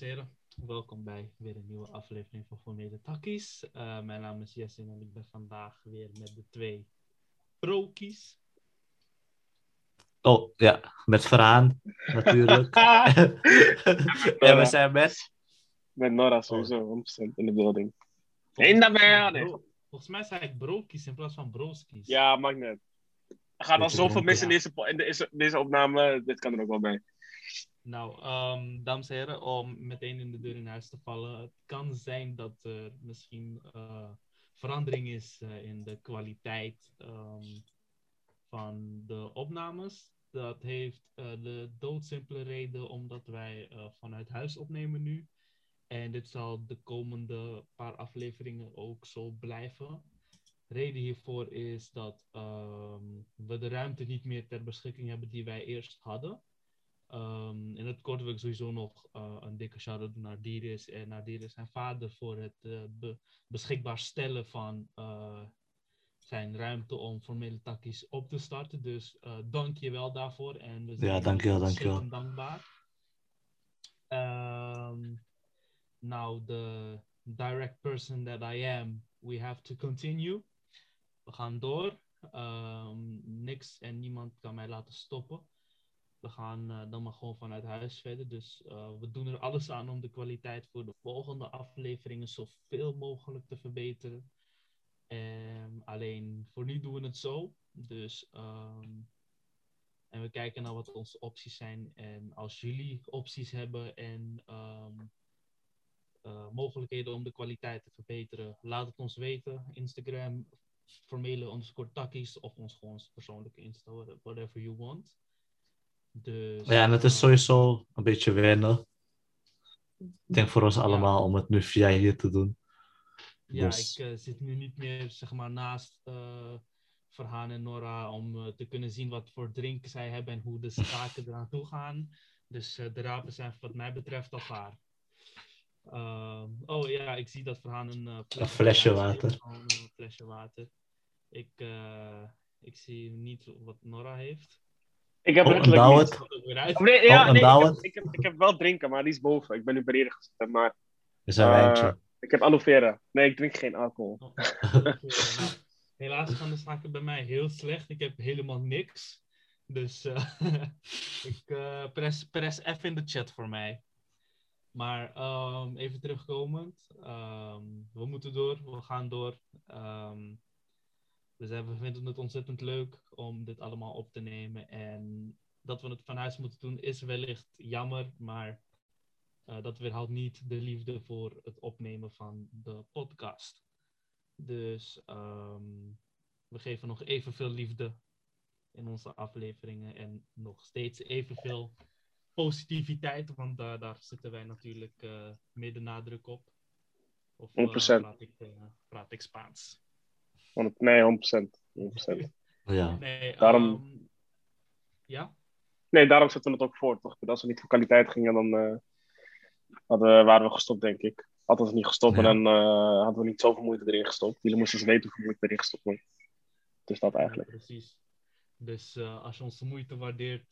dames en heren, welkom bij weer een nieuwe aflevering van Formele Takkies. Uh, mijn naam is Jesse en ik ben vandaag weer met de twee prokies. Oh ja, met Verhaan natuurlijk. en we zijn met. Met Nora sowieso, 100% in de building. In de building! Volgens mij zei ik brokies in plaats van broskies. Ja, mag net. Er gaat al zoveel mis in deze, in deze, deze opname, dit kan er ook wel bij. Nou, um, dames en heren, om meteen in de deur in huis te vallen. Het kan zijn dat er misschien uh, verandering is uh, in de kwaliteit um, van de opnames. Dat heeft uh, de doodsimpele reden omdat wij vanuit huis opnemen nu. En dit zal de komende paar afleveringen ook zo blijven. Reden hiervoor is dat um, we de ruimte niet meer ter beschikking hebben die wij eerst hadden. Um, in het kort wil ik sowieso nog uh, een dikke shout-out doen naar Diris en naar Diris zijn vader voor het uh, be beschikbaar stellen van uh, zijn ruimte om formele takkies op te starten. Dus dank je wel daarvoor. En we zijn ja, dankjewel, dankjewel. dankbaar. Um, now, the direct person that I am, we have to continue. We gaan door. Um, niks en niemand kan mij laten stoppen we gaan uh, dan maar gewoon vanuit huis verder. Dus uh, we doen er alles aan om de kwaliteit voor de volgende afleveringen zoveel mogelijk te verbeteren. Um, alleen voor nu doen we het zo. Dus um, en we kijken naar wat onze opties zijn. En als jullie opties hebben en um, uh, mogelijkheden om de kwaliteit te verbeteren, laat het ons weten. Instagram, formele underscore takkies of ons gewoon persoonlijke Insta, whatever you want. Dus, ja, en het is sowieso een beetje wennen. Ik denk voor ons allemaal om het nu via hier te doen. Ja, dus... ik uh, zit nu niet meer zeg maar naast uh, Verhaan en Nora om uh, te kunnen zien wat voor drinken zij hebben en hoe de zaken eraan toe gaan. Dus de rapen zijn wat mij betreft al klaar. Ehm, oh ja, ik zie dat Verhaan een, flesje, een flesje water. Een flesje water. Ik, ik zie niet wat Nora heeft. Ik heb oh, letterlijk niet. Oh, nee, ja, oh, nee, ik, heb, ik, heb, ik heb wel drinken, maar die is boven. Ik ben nu beneden gezet, maar... Is een wijntje. Uh, ik heb aloe vera. Nee, ik drink geen alcohol. Oh, helaas gaan de zaken bij mij heel slecht. Ik heb helemaal niks. Dus uh, ik uh, press, press F in de chat voor mij. Maar um, even terugkomend. Um, we moeten door. We gaan door. Um, dus we vinden het ontzettend leuk om dit allemaal op te nemen. En dat we het van huis moeten doen is wellicht jammer, maar uh, dat weerhoudt niet de liefde voor het opnemen van de podcast. Dus um, we geven nog evenveel liefde in onze afleveringen en nog steeds evenveel positiviteit, want daar, daar zitten wij natuurlijk uh, meer de nadruk op. Of uh, praat, ik, praat ik Spaans? Nee, 100%. 100%. Ja. Nee, daarom... Um, ja? Nee, daarom zetten we het ook voor. Toch? Als we niet voor kwaliteit gingen, dan uh, hadden, waren we gestopt, denk ik. Hadden we niet gestopt ja. en dan uh, hadden we niet zoveel moeite erin gestopt. Jullie moesten eens weten hoeveel moeite erin gestopt wordt. Dus dat eigenlijk. Ja, precies. Dus uh, als je onze moeite waardeert,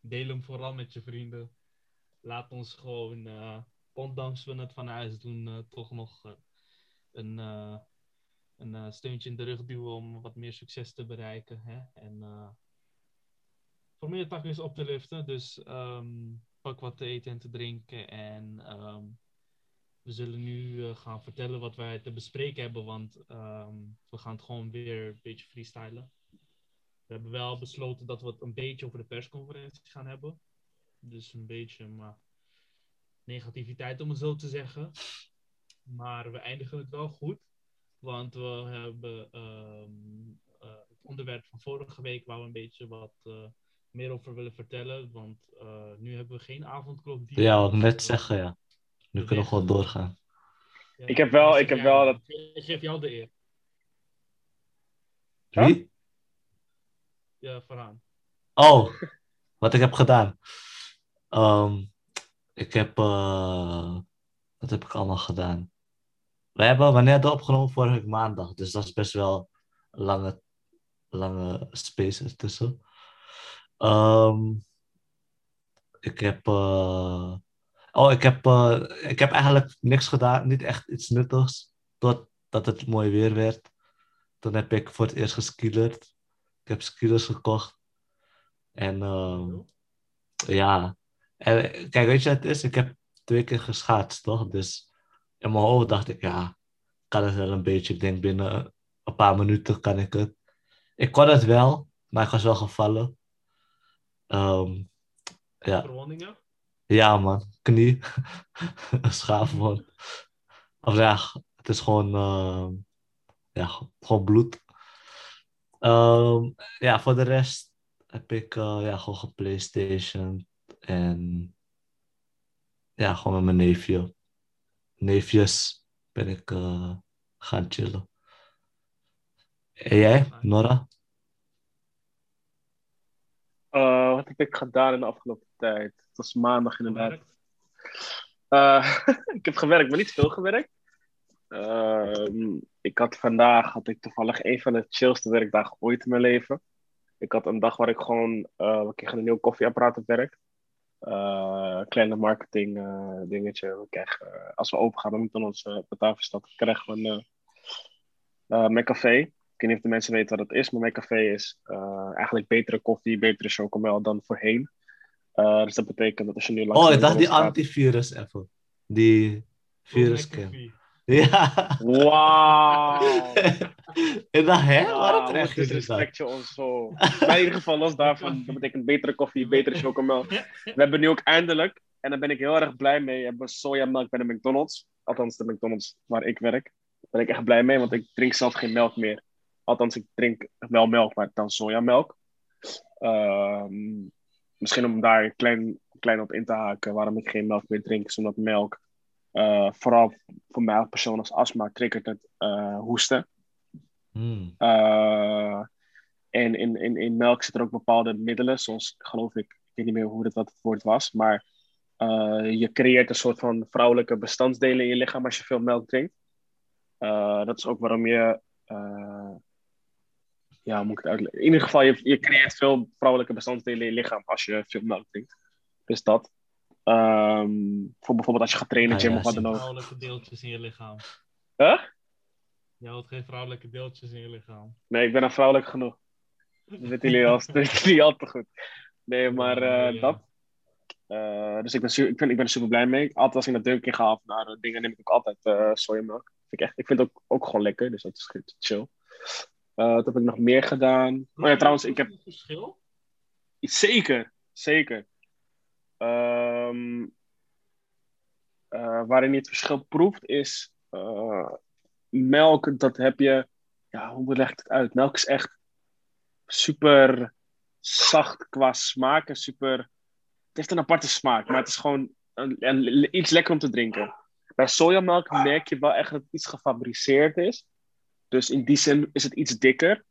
deel hem vooral met je vrienden. Laat ons gewoon, ondanks we het van huis doen, toch nog een een uh, steuntje in de rug duwen om wat meer succes te bereiken. Hè? En voor meer takjes op te liften. Dus um, pak wat te eten en te drinken. En um, we zullen nu uh, gaan vertellen wat wij te bespreken hebben. Want um, we gaan het gewoon weer een beetje freestylen. We hebben wel besloten dat we het een beetje over de persconferentie gaan hebben. Dus een beetje maar negativiteit om het zo te zeggen. Maar we eindigen het wel goed. Want we hebben um, uh, het onderwerp van vorige week waar we een beetje wat uh, meer over willen vertellen. Want uh, nu hebben we geen avondklok. Die ja, wat net zeggen, ja. Nu kunnen we gewoon doorgaan. Ja, ik heb wel, ik heb wel dat... Ik geef jou de eer. Wie? Ja, Farhan. Oh, wat ik heb gedaan. Um, ik heb... wat heb ik allemaal gedaan? We hebben wanneer de opgenomen? Vorige maandag. Dus dat is best wel een lange, lange space ertussen. Um, ik heb. Uh... Oh, ik heb, eh, ik heb eigenlijk niks gedaan. Niet echt iets nuttigs. Totdat het mooi weer werd. Toen heb ik voor het eerst geskilerd. Ik heb skillers gekocht. En ehm, ja. En, kijk, weet je wat het is? Ik heb twee keer geschaatst, toch? Dus in mijn hoofd dacht ik, ja, kan het wel een beetje. Ik denk binnen een paar minuten kan ik het. Ik kon het wel, maar ik was wel gevallen. Ehm, ja. Verwondingen? Ja, man. Knie. een schaafwond. Of ja, het is gewoon, ehm, ja, gewoon bloed. Ehm, ja, voor de rest heb ik eh, ja, gewoon geplaystation en ja, gewoon met mijn neefje. Neefjes ben ik eh, gaan chillen. En jij, Nora? Eh, wat heb ik gedaan in de afgelopen tijd? Het was maandag inderdaad. Eh, ik heb gewerkt, maar niet veel gewerkt. Ehm, ik had vandaag had ik toevallig een van de chillste werkdagen ooit in mijn leven. Ik had een dag waar ik gewoon, uh, kregen een nieuw koffieapparaat op werk. Uh, kleine marketing dingetje. We krijgen, als we open gaan, dan moeten we ons uh, betaalverstad. krijgen we een uh, café. Ik weet niet of de mensen weten wat het is, maar café is eigenlijk betere koffie, betere chocomel dan voorheen. dus dat betekent dat als je nu langs Oh, ik dacht die antivirus even. Die virusscan. Ja. Wauw. ik dacht, hè? Wow, Waarom wat krijg je is respect je ons zo. Maar in ieder geval, los daarvan, dat betekent betere koffie, betere chocomel. We hebben nu ook eindelijk, en daar ben ik heel erg blij mee, hebben we sojamelk bij de McDonald's. Althans, de McDonald's waar ik werk. Daar ben ik echt blij mee, want ik drink zelf geen melk meer. Althans, ik drink wel melk, maar dan sojamelk. Ehm, misschien om daar klein, klein op in te haken waarom ik geen melk meer drink, is omdat melk, eh, vooral voor mij als persoon als astma, triggert het eh, hoesten. Hmm. Uh, en in, in, in melk zitten er ook bepaalde middelen, zoals geloof ik, ik weet niet meer hoe het, wat het woord was, maar je creëert een soort van vrouwelijke bestandsdelen in je lichaam als je veel melk drinkt. Dat is ook waarom je, ja, moet ik het uitleggen? In ieder geval, je, je creëert veel vrouwelijke bestandsdelen in je lichaam als je veel melk drinkt. Dus dat. Um, voor bijvoorbeeld als je gaat trainen, Ah, gym ja, of wat dan ook. Vrouwelijke deeltjes in je lichaam. Huh? Je houdt geen vrouwelijke deeltjes in je lichaam. Nee, ik ben dan vrouwelijk genoeg. Dat weten jullie al, jullie al te goed. Nee, maar uh, ja. dat. Uh, dus ik ben, ik, ben, ik ben er super blij mee. Altijd als ik naar Dunkin ga of naar uh, dingen, neem ik ook altijd uh, sojamelk. Vind ik, echt, ik vind het ook, ook gewoon lekker, dus dat is goed, chill. Wat heb ik nog meer gedaan? Oh ja, trouwens, ik heb... Een verschil? Zeker, zeker. Um, uh, waarin je het verschil proeft is uh, melk, dat heb je, ja, hoe leg ik het uit? Melk is echt super zacht qua smaak super, het heeft een aparte smaak, maar het is gewoon een, iets lekker om te drinken. Bij sojamelk merk je wel echt dat het iets gefabriceerd is. Dus in die zin is het iets dikker.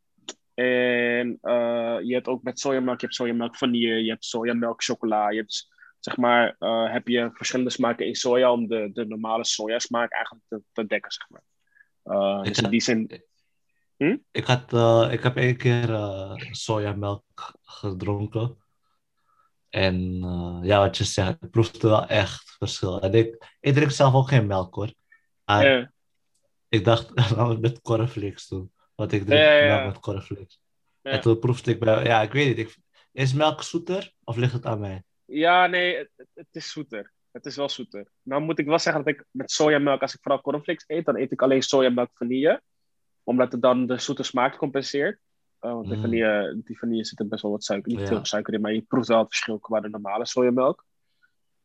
En uh, je hebt ook met sojamelk, je hebt sojamelk vanille, je hebt sojamelk chocola. Je hebt dus, zeg maar, uh, heb je verschillende smaken in soja om de, de normale sojasmaak eigenlijk te, te dekken, zeg maar. Uh, dus in die zin... Hm? Ik, had, uh, ik heb één keer sojamelk gedronken. En ja, wat je zegt, ik proefde wel echt verschil. En ik, ik drink zelf ook geen melk hoor. Maar Yeah. ik dacht, laat het met cornflakes doen. Want ik drink melk met cornflakes. En toen proefde ik bij, ja, ik weet niet. Ik, is melk zoeter of ligt het aan mij? Ja, nee, het, is zoeter. Het is wel zoeter. Nou moet ik wel zeggen dat ik met sojamelk, als ik vooral cornflakes eet, dan eet ik alleen sojamelk vanille. Omdat het dan de zoete smaak compenseert. Uh, want die, Mm. vanille, die vanille zit er best wel wat suiker, niet Ja. veel suiker in, maar je proeft wel het verschil qua de normale sojamelk.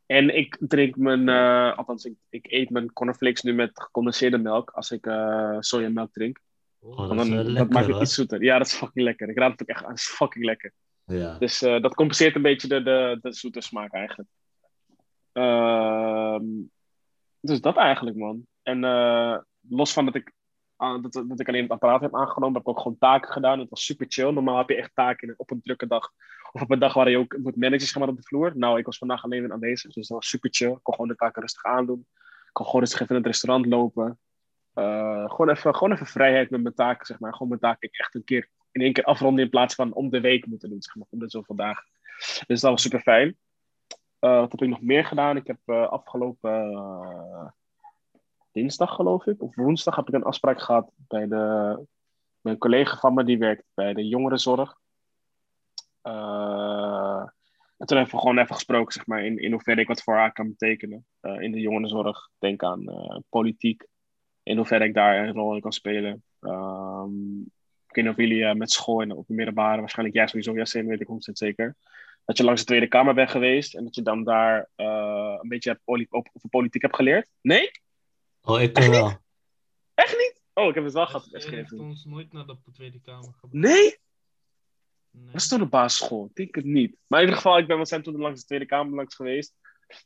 En ik drink mijn, eh, althans, ik, ik eet mijn cornflakes nu met gecondenseerde melk als ik eh sojamelk drink. Oh, dat is dan, wel dat lekker maakt het hoor. iets zoeter. Ja, dat is fucking lekker. Ik raad het ook echt aan. Het is fucking lekker. Ja. Dus eh, dat compenseert een beetje de, de, de zoete smaak eigenlijk. Ehm, dus dat eigenlijk, man. En eh, los van dat ik, aan- dat, dat ik alleen het apparaat heb aangenomen, heb ik ook gewoon taken gedaan. Het was super chill. Normaal heb je echt taken op een drukke dag. Of op een dag waar je ook moet managen zeg maar, op de vloer. Nou, ik was vandaag alleen aanwezig, dus dat was super chill. Ik kon gewoon de taken rustig aandoen. Ik kon gewoon rustig even in het restaurant lopen. Eh, gewoon, even, gewoon even vrijheid met mijn taken, zeg maar. Gewoon mijn taken echt een keer in één keer afronden in plaats van om de week moeten doen, zeg maar, om de zoveel dagen. Dus dat was super fijn. Eh, wat heb ik nog meer gedaan? Ik heb eh, afgelopen eh, dinsdag, geloof ik, of woensdag, heb ik een afspraak gehad bij de, mijn collega van me, die werkt bij de jongerenzorg. En toen hebben we gewoon even gesproken, zeg maar, in, in hoeverre ik wat voor haar kan betekenen in de jongerenzorg. Denk aan politiek, in hoeverre ik daar een rol in kan spelen. Ehm, ik weet niet of jullie eh, met school en op de middelbare, waarschijnlijk jij sowieso, Yassine, weet ik 100% zeker. Dat je langs de Tweede Kamer bent geweest en dat je dan daar eh, een beetje hebt poli- op- over politiek hebt geleerd. Nee? Oh, ik kan wel. Echt niet? Oh, ik heb het wel gehad SGF. heeft ons nooit naar de Tweede Kamer gebracht. Nee? Nee. Was het door de basisschool? Ik denk het niet. Maar in ieder geval, ik ben, we zijn toen langs de Tweede Kamer langs geweest.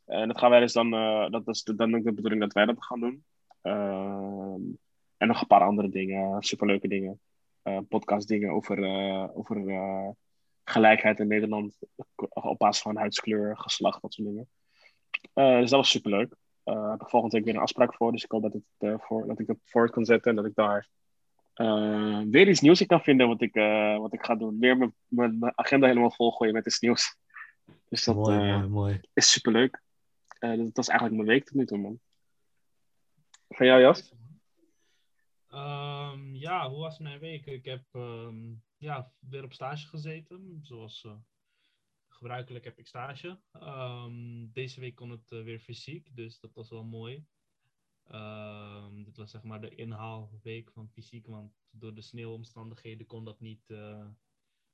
En dat gaan wij dus dan, eh, dat is de, dan ook de bedoeling dat wij dat gaan doen. Ehm, en nog een paar andere dingen, superleuke dingen. Eh podcast dingen over, eh, over eh, gelijkheid in Nederland. Op basis van huidskleur, geslacht, dat soort dingen. Dus dat was superleuk. Eh heb ik volgende week weer een afspraak voor. Dus ik hoop dat, het, voor, dat ik dat voort kan zetten. En dat ik daar weer iets nieuws in kan vinden wat ik, wat ik ga doen. Weer mijn- mijn agenda helemaal volgooien met iets nieuws. Dus dat mooi, mooi, is superleuk. Dat was eigenlijk mijn week tot nu toe, man. Van jou, Jas? Ehm, ja, hoe was mijn week? Ik heb ehm, ja, weer op stage gezeten. Zoals eh, gebruikelijk heb ik stage. Ehm, deze week kon het eh, weer fysiek, dus dat was wel mooi. Dit was zeg maar de inhaalweek van fysiek, want door de sneeuwomstandigheden kon dat niet, eh,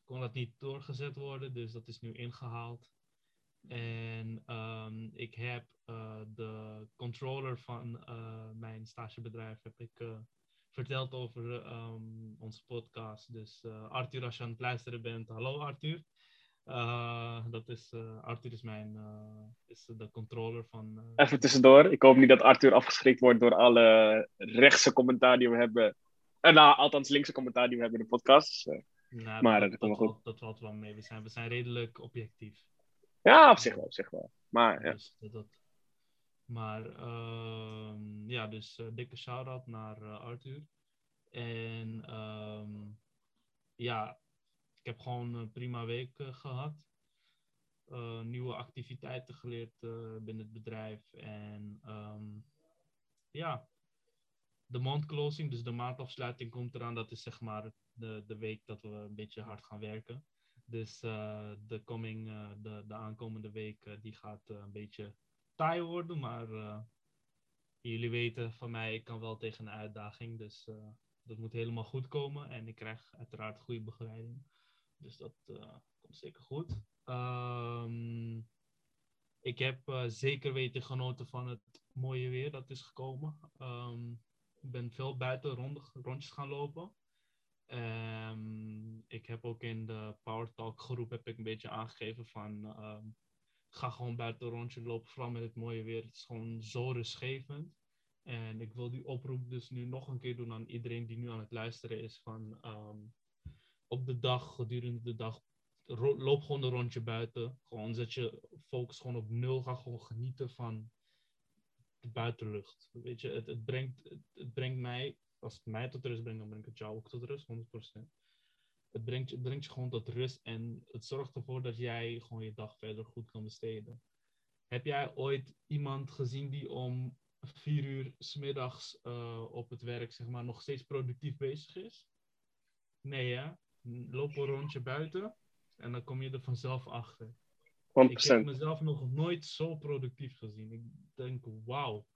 kon dat niet doorgezet worden. Dus dat is nu ingehaald. En ik heb de controller van mijn stagebedrijf heb ik, verteld over ehm, onze podcast. Dus eh, Arthur, als je aan het luisteren bent, hallo Arthur. Eh, dat is, eh, Arthur is mijn eh, is de controller van. Even tussendoor. Ik hoop niet dat Arthur afgeschrikt wordt door alle rechtse commentaar die we hebben. En nou, althans linkse commentaar die we hebben in de podcast. Dus, nou, maar dat, dat dat, wel valt, dat valt wel mee. We zijn, we zijn redelijk objectief. ja, op zich wel, op zich wel. Maar ja. Dus dat- Maar ehm, ja, dus eh, dikke shout-out naar eh, Arthur. En ehm, ja, ik heb gewoon een prima week eh, gehad. Eh, nieuwe activiteiten geleerd binnen het bedrijf. En ehm, ja, de mondclosing, dus de maandafsluiting komt eraan. Dat is zeg maar de, de week dat we een beetje hard gaan werken. Dus de, coming, de, de aankomende week die gaat een beetje taai worden. Maar eh, jullie weten van mij, ik kan wel tegen een uitdaging. Dus eh, dat moet helemaal goed komen. En ik krijg uiteraard goede begeleiding. Dus dat eh, komt zeker goed. Ehm, ik heb zeker weten genoten van het mooie weer dat is gekomen. Ehm, ik ben veel buiten rondjes gaan lopen. Ehm, ik heb ook in de Power Talk groep heb ik een beetje aangegeven van ga gewoon buiten een rondje lopen, vooral met het mooie weer. Het is gewoon zo rustgevend. En ik wil die oproep dus nu nog een keer doen aan iedereen die nu aan het luisteren is van ehm, op de dag, gedurende de dag, loop gewoon een rondje buiten. Gewoon zet je focus gewoon op nul, ga gewoon genieten van de buitenlucht. Weet je, het, het, brengt, het, het brengt mij, als het mij tot rust brengt, dan brengt het jou ook tot rust, 100%. Het brengt, het brengt je gewoon tot rust en het zorgt ervoor dat jij gewoon je dag verder goed kan besteden. Heb jij ooit iemand gezien die om vier uur smiddags uh, op het werk, zeg maar, nog steeds productief bezig is? Nee, hè? Loop een rondje buiten en dan kom je er vanzelf achter. 100%. Ik heb mezelf nog nooit zo productief gezien. Ik denk, wauw.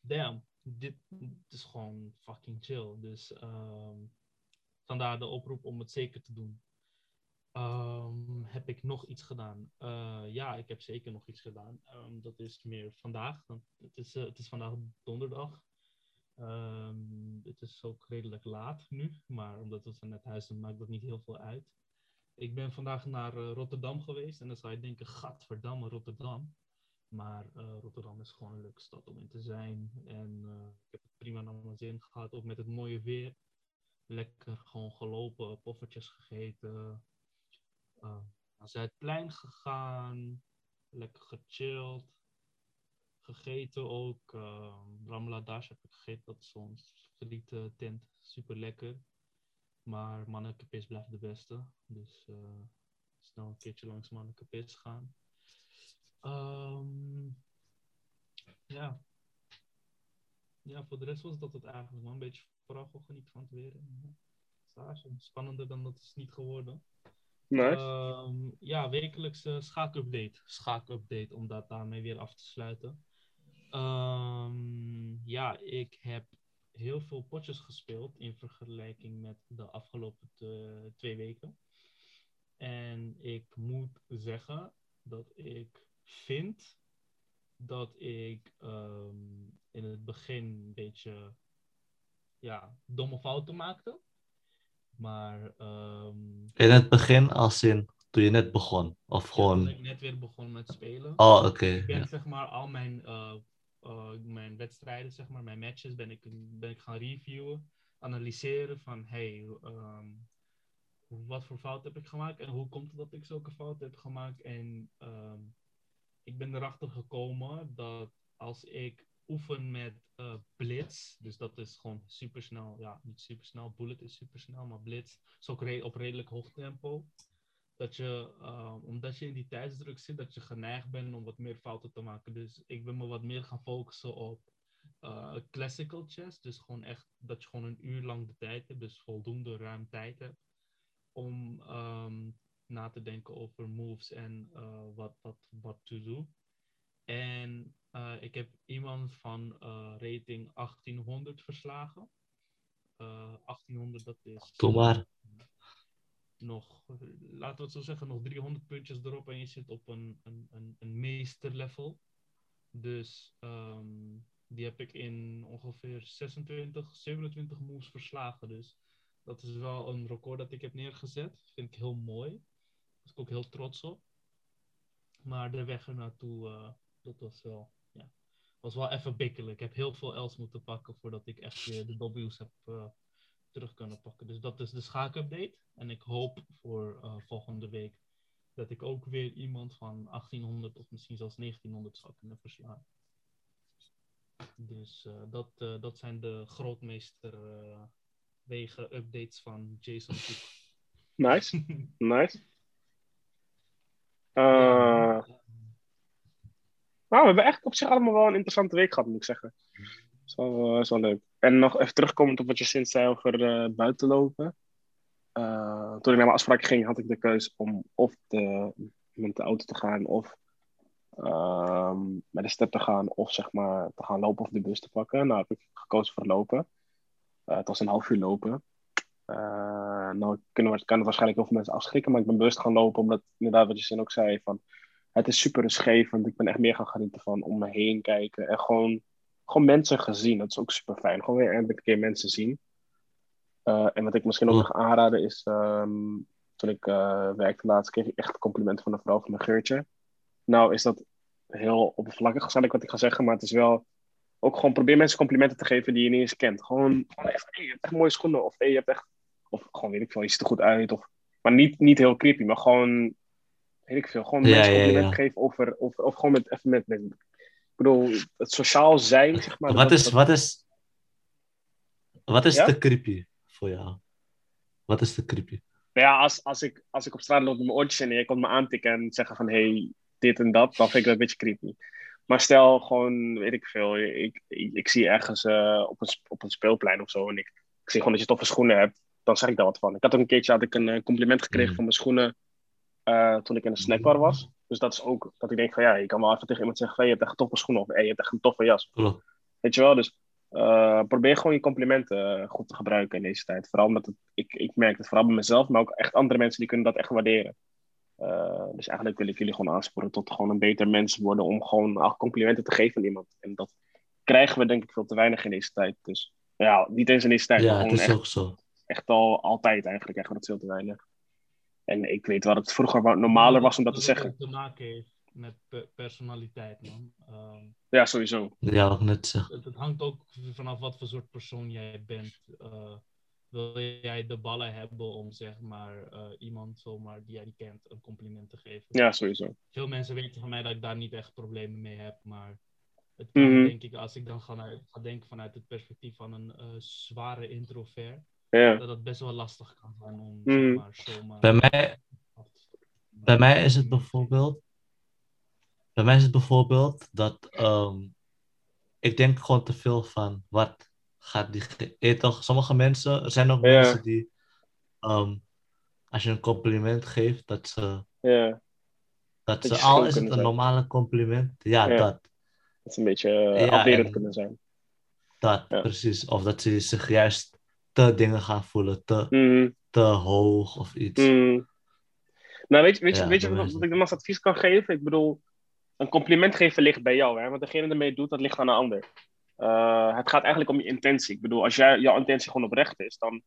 Damn, dit, dit is gewoon fucking chill. Dus ehm, vandaar de oproep om het zeker te doen. Ehm, heb ik nog iets gedaan? Uh, ja, ik heb zeker nog iets gedaan. Um, dat is meer vandaag. Het, is, uh, het is vandaag donderdag. Um, het is ook redelijk laat nu, maar omdat we van net huis doen, maakt dat niet heel veel uit. Ik ben vandaag naar uh, Rotterdam geweest en dan zou je denken, gadverdamme Rotterdam. Maar Rotterdam is gewoon een leuke stad om in te zijn. En ik heb het prima naar mijn zin gehad, ook met het mooie weer. Lekker gewoon gelopen, poffertjes gegeten. Uh, naar Zuidplein gegaan. Lekker gechilled. Gegeten ook. Uh, Ramladash heb ik gegeten, dat zo'n friete tent. Super lekker. Maar mannekepis blijft de beste. Dus uh, snel een keertje langs mannekepis gaan. Ehm, ja. Ja, voor de rest was dat het eigenlijk. wel Een beetje vooral gewoon genieten van het weer. En, stage. Spannender dan dat is niet geworden. Nice. Ehm, ja, wekelijkse schaakupdate. Schaakupdate, om dat daarmee weer af te sluiten. Ehm, ja, ik heb heel veel potjes gespeeld in vergelijking met de afgelopen te- twee weken. En ik moet zeggen dat ik vind dat ik ehm, in het begin een beetje ja, domme fouten maakte. Maar ehm, In het begin, als in toen je net begon. Of ja, gewoon. ik net weer begon met spelen. Oh, oké. Ik ben ja. zeg maar al mijn, eh, eh, mijn wedstrijden, zeg maar, mijn matches, ben ik, ben ik gaan reviewen, analyseren van hey, ehm, wat voor fout heb ik gemaakt en hoe komt het dat ik zulke fouten heb gemaakt. En ik ben erachter gekomen dat als ik oefen met eh, blitz, dus dat is gewoon supersnel, ja, niet supersnel, bullet is supersnel, maar blitz is ook op redelijk hoog tempo dat je, eh, omdat je in die tijdsdruk zit, dat je geneigd bent om wat meer fouten te maken. Dus ik ben me wat meer gaan focussen op eh, classical chess. Dus gewoon echt dat je gewoon een uur lang de tijd hebt, dus voldoende ruim tijd hebt om ehm, na te denken over moves en eh, wat, wat, wat to do. En eh, ik heb iemand van eh, rating 1800 verslagen. Eh, 1800, dat is Doe maar. nog, laten we het zo zeggen, nog 300 puntjes erop en je zit op een, een, een, een meesterlevel. Dus ehm, die heb ik in ongeveer 26, 27 moves verslagen. Dus dat is wel een record dat ik heb neergezet. Vind ik heel mooi. Daar was ik ook heel trots op. Maar de weg ernaartoe, eh dat was wel, ja, was wel even bikkelen. Ik heb heel veel L's moeten pakken voordat ik echt weer de W's heb eh, terug kunnen pakken. Dus dat is de schaakupdate. En ik hoop voor eh, volgende week dat ik ook weer iemand van 1800 of misschien zelfs 1900 zou kunnen verslaan. Dus dat, dat zijn de grootmeester wegen updates van Jason Cook. Nice. Nice. Eh, Ja, nou, we hebben echt op zich allemaal wel een interessante week gehad, moet ik zeggen. Is wel, eh, leuk. En nog even terugkomend op wat je sinds zei over eh buitenlopen. Eh, toen ik naar mijn afspraak ging, had ik de keus om of de, met de auto te gaan of ehm, met de step te gaan of zeg maar te gaan lopen of de bus te pakken. Nou heb ik gekozen voor lopen. Het was een half uur lopen. Eh, nou kunnen kan het waarschijnlijk heel veel mensen afschrikken, maar ik ben bewust gaan lopen omdat inderdaad wat je zin ook zei van het is super rustgevend. Ik ben echt meer gaan genieten van om me heen kijken en gewoon, gewoon mensen gezien. Dat is ook super fijn. Gewoon weer eindelijk een keer mensen zien. Eh, en wat ik misschien ook nog aanraden is, ehm, toen ik eh, werkte laatst, kreeg ik echt een compliment van een vrouw van mijn geurtje. Nou is dat heel oppervlakkig, zal ik wat ik ga zeggen, maar het is wel ook gewoon probeer mensen complimenten te geven die je niet eens kent. Gewoon, gewoon echt, hey, je hebt echt mooie schoenen, of hey, je hebt echt, of gewoon weet ik veel, je ziet er goed uit, of, maar niet, niet heel creepy, maar gewoon, weet ik veel, gewoon Ja, mensen ja. geven, of, er, of, of gewoon met, even met, met, ik bedoel, het sociaal zijn, zeg maar. Wat dat- is, dat- wat is, wat is te creepy voor jou? Wat is te creepy? Nou ja, als, als, ik, als ik op straat loop met mijn oortjes in en je komt me aantikken en zeggen van hey, dit en dat, dan vind ik dat een beetje creepy. Maar stel gewoon, weet ik veel, ik, ik, ik zie ergens eh, op, een, op een speelplein of zo en ik, ik zie gewoon dat je toffe schoenen hebt, dan zeg ik daar wat van. Ik had ook een keertje had ik een eh, compliment gekregen Mm. voor mijn schoenen eh, toen ik in een snackbar was. Dus dat is ook dat ik denk van ja, je kan wel even tegen iemand zeggen hey, je hebt echt toffe schoenen of hey, je hebt echt een toffe jas. Weet je wel, dus eh, probeer gewoon je complimenten eh, goed te gebruiken in deze tijd. Vooral omdat het, ik, ik merk het vooral bij mezelf, maar ook echt andere mensen die kunnen dat echt waarderen. Dus eigenlijk wil ik jullie gewoon aansporen tot gewoon een beter mens worden om gewoon complimenten te geven aan iemand. En dat krijgen we denk ik veel te weinig in deze tijd. Dus ja, niet eens in deze tijd, maar Ja, het is echt, ook zo. echt al altijd eigenlijk krijgen we dat veel te weinig. En ik weet wel dat het vroeger wat normaler was om dat te het zeggen. te maken heeft met pe- personaliteit, man. Ehm, Ja, sowieso. Ja, wat net zeg. het, het hangt ook vanaf wat voor soort persoon jij bent. Eh, wil jij de ballen hebben om zeg maar eh, iemand zomaar die jij niet kent een compliment te geven? Ja, sowieso. Veel mensen weten van mij dat ik daar niet echt problemen mee heb, maar het kan Mhm. denk ik, als ik dan ga, naar- ga denken vanuit het perspectief van een eh, zware introvert, Ja. dat het best wel lastig kan zijn om zomaar Bij mij, bij mij is het bijvoorbeeld. bij mij is het bijvoorbeeld dat ehm, ik denk gewoon te veel van wat gaat die. toch, sommige mensen, er zijn ook Ja. mensen die, ehm, als je een compliment geeft, dat ze, Ja, dat ze al is het een zijn. normale compliment, ja, Ja. dat. dat is een beetje uh, Ja, afwerend en- kunnen zijn. Dat, Ja. precies. Of dat ze zich juist te dingen gaan voelen, te, te hoog of iets. Mm. Nou, weet je, weet Ja, weet je wat, wat ik dan als advies kan geven? Ik bedoel, een compliment geven ligt bij jou, hè? Want degene ermee doet, dat ligt aan een ander. Eh, het gaat eigenlijk om je intentie. Ik bedoel, als jij, jouw intentie gewoon oprecht is, dan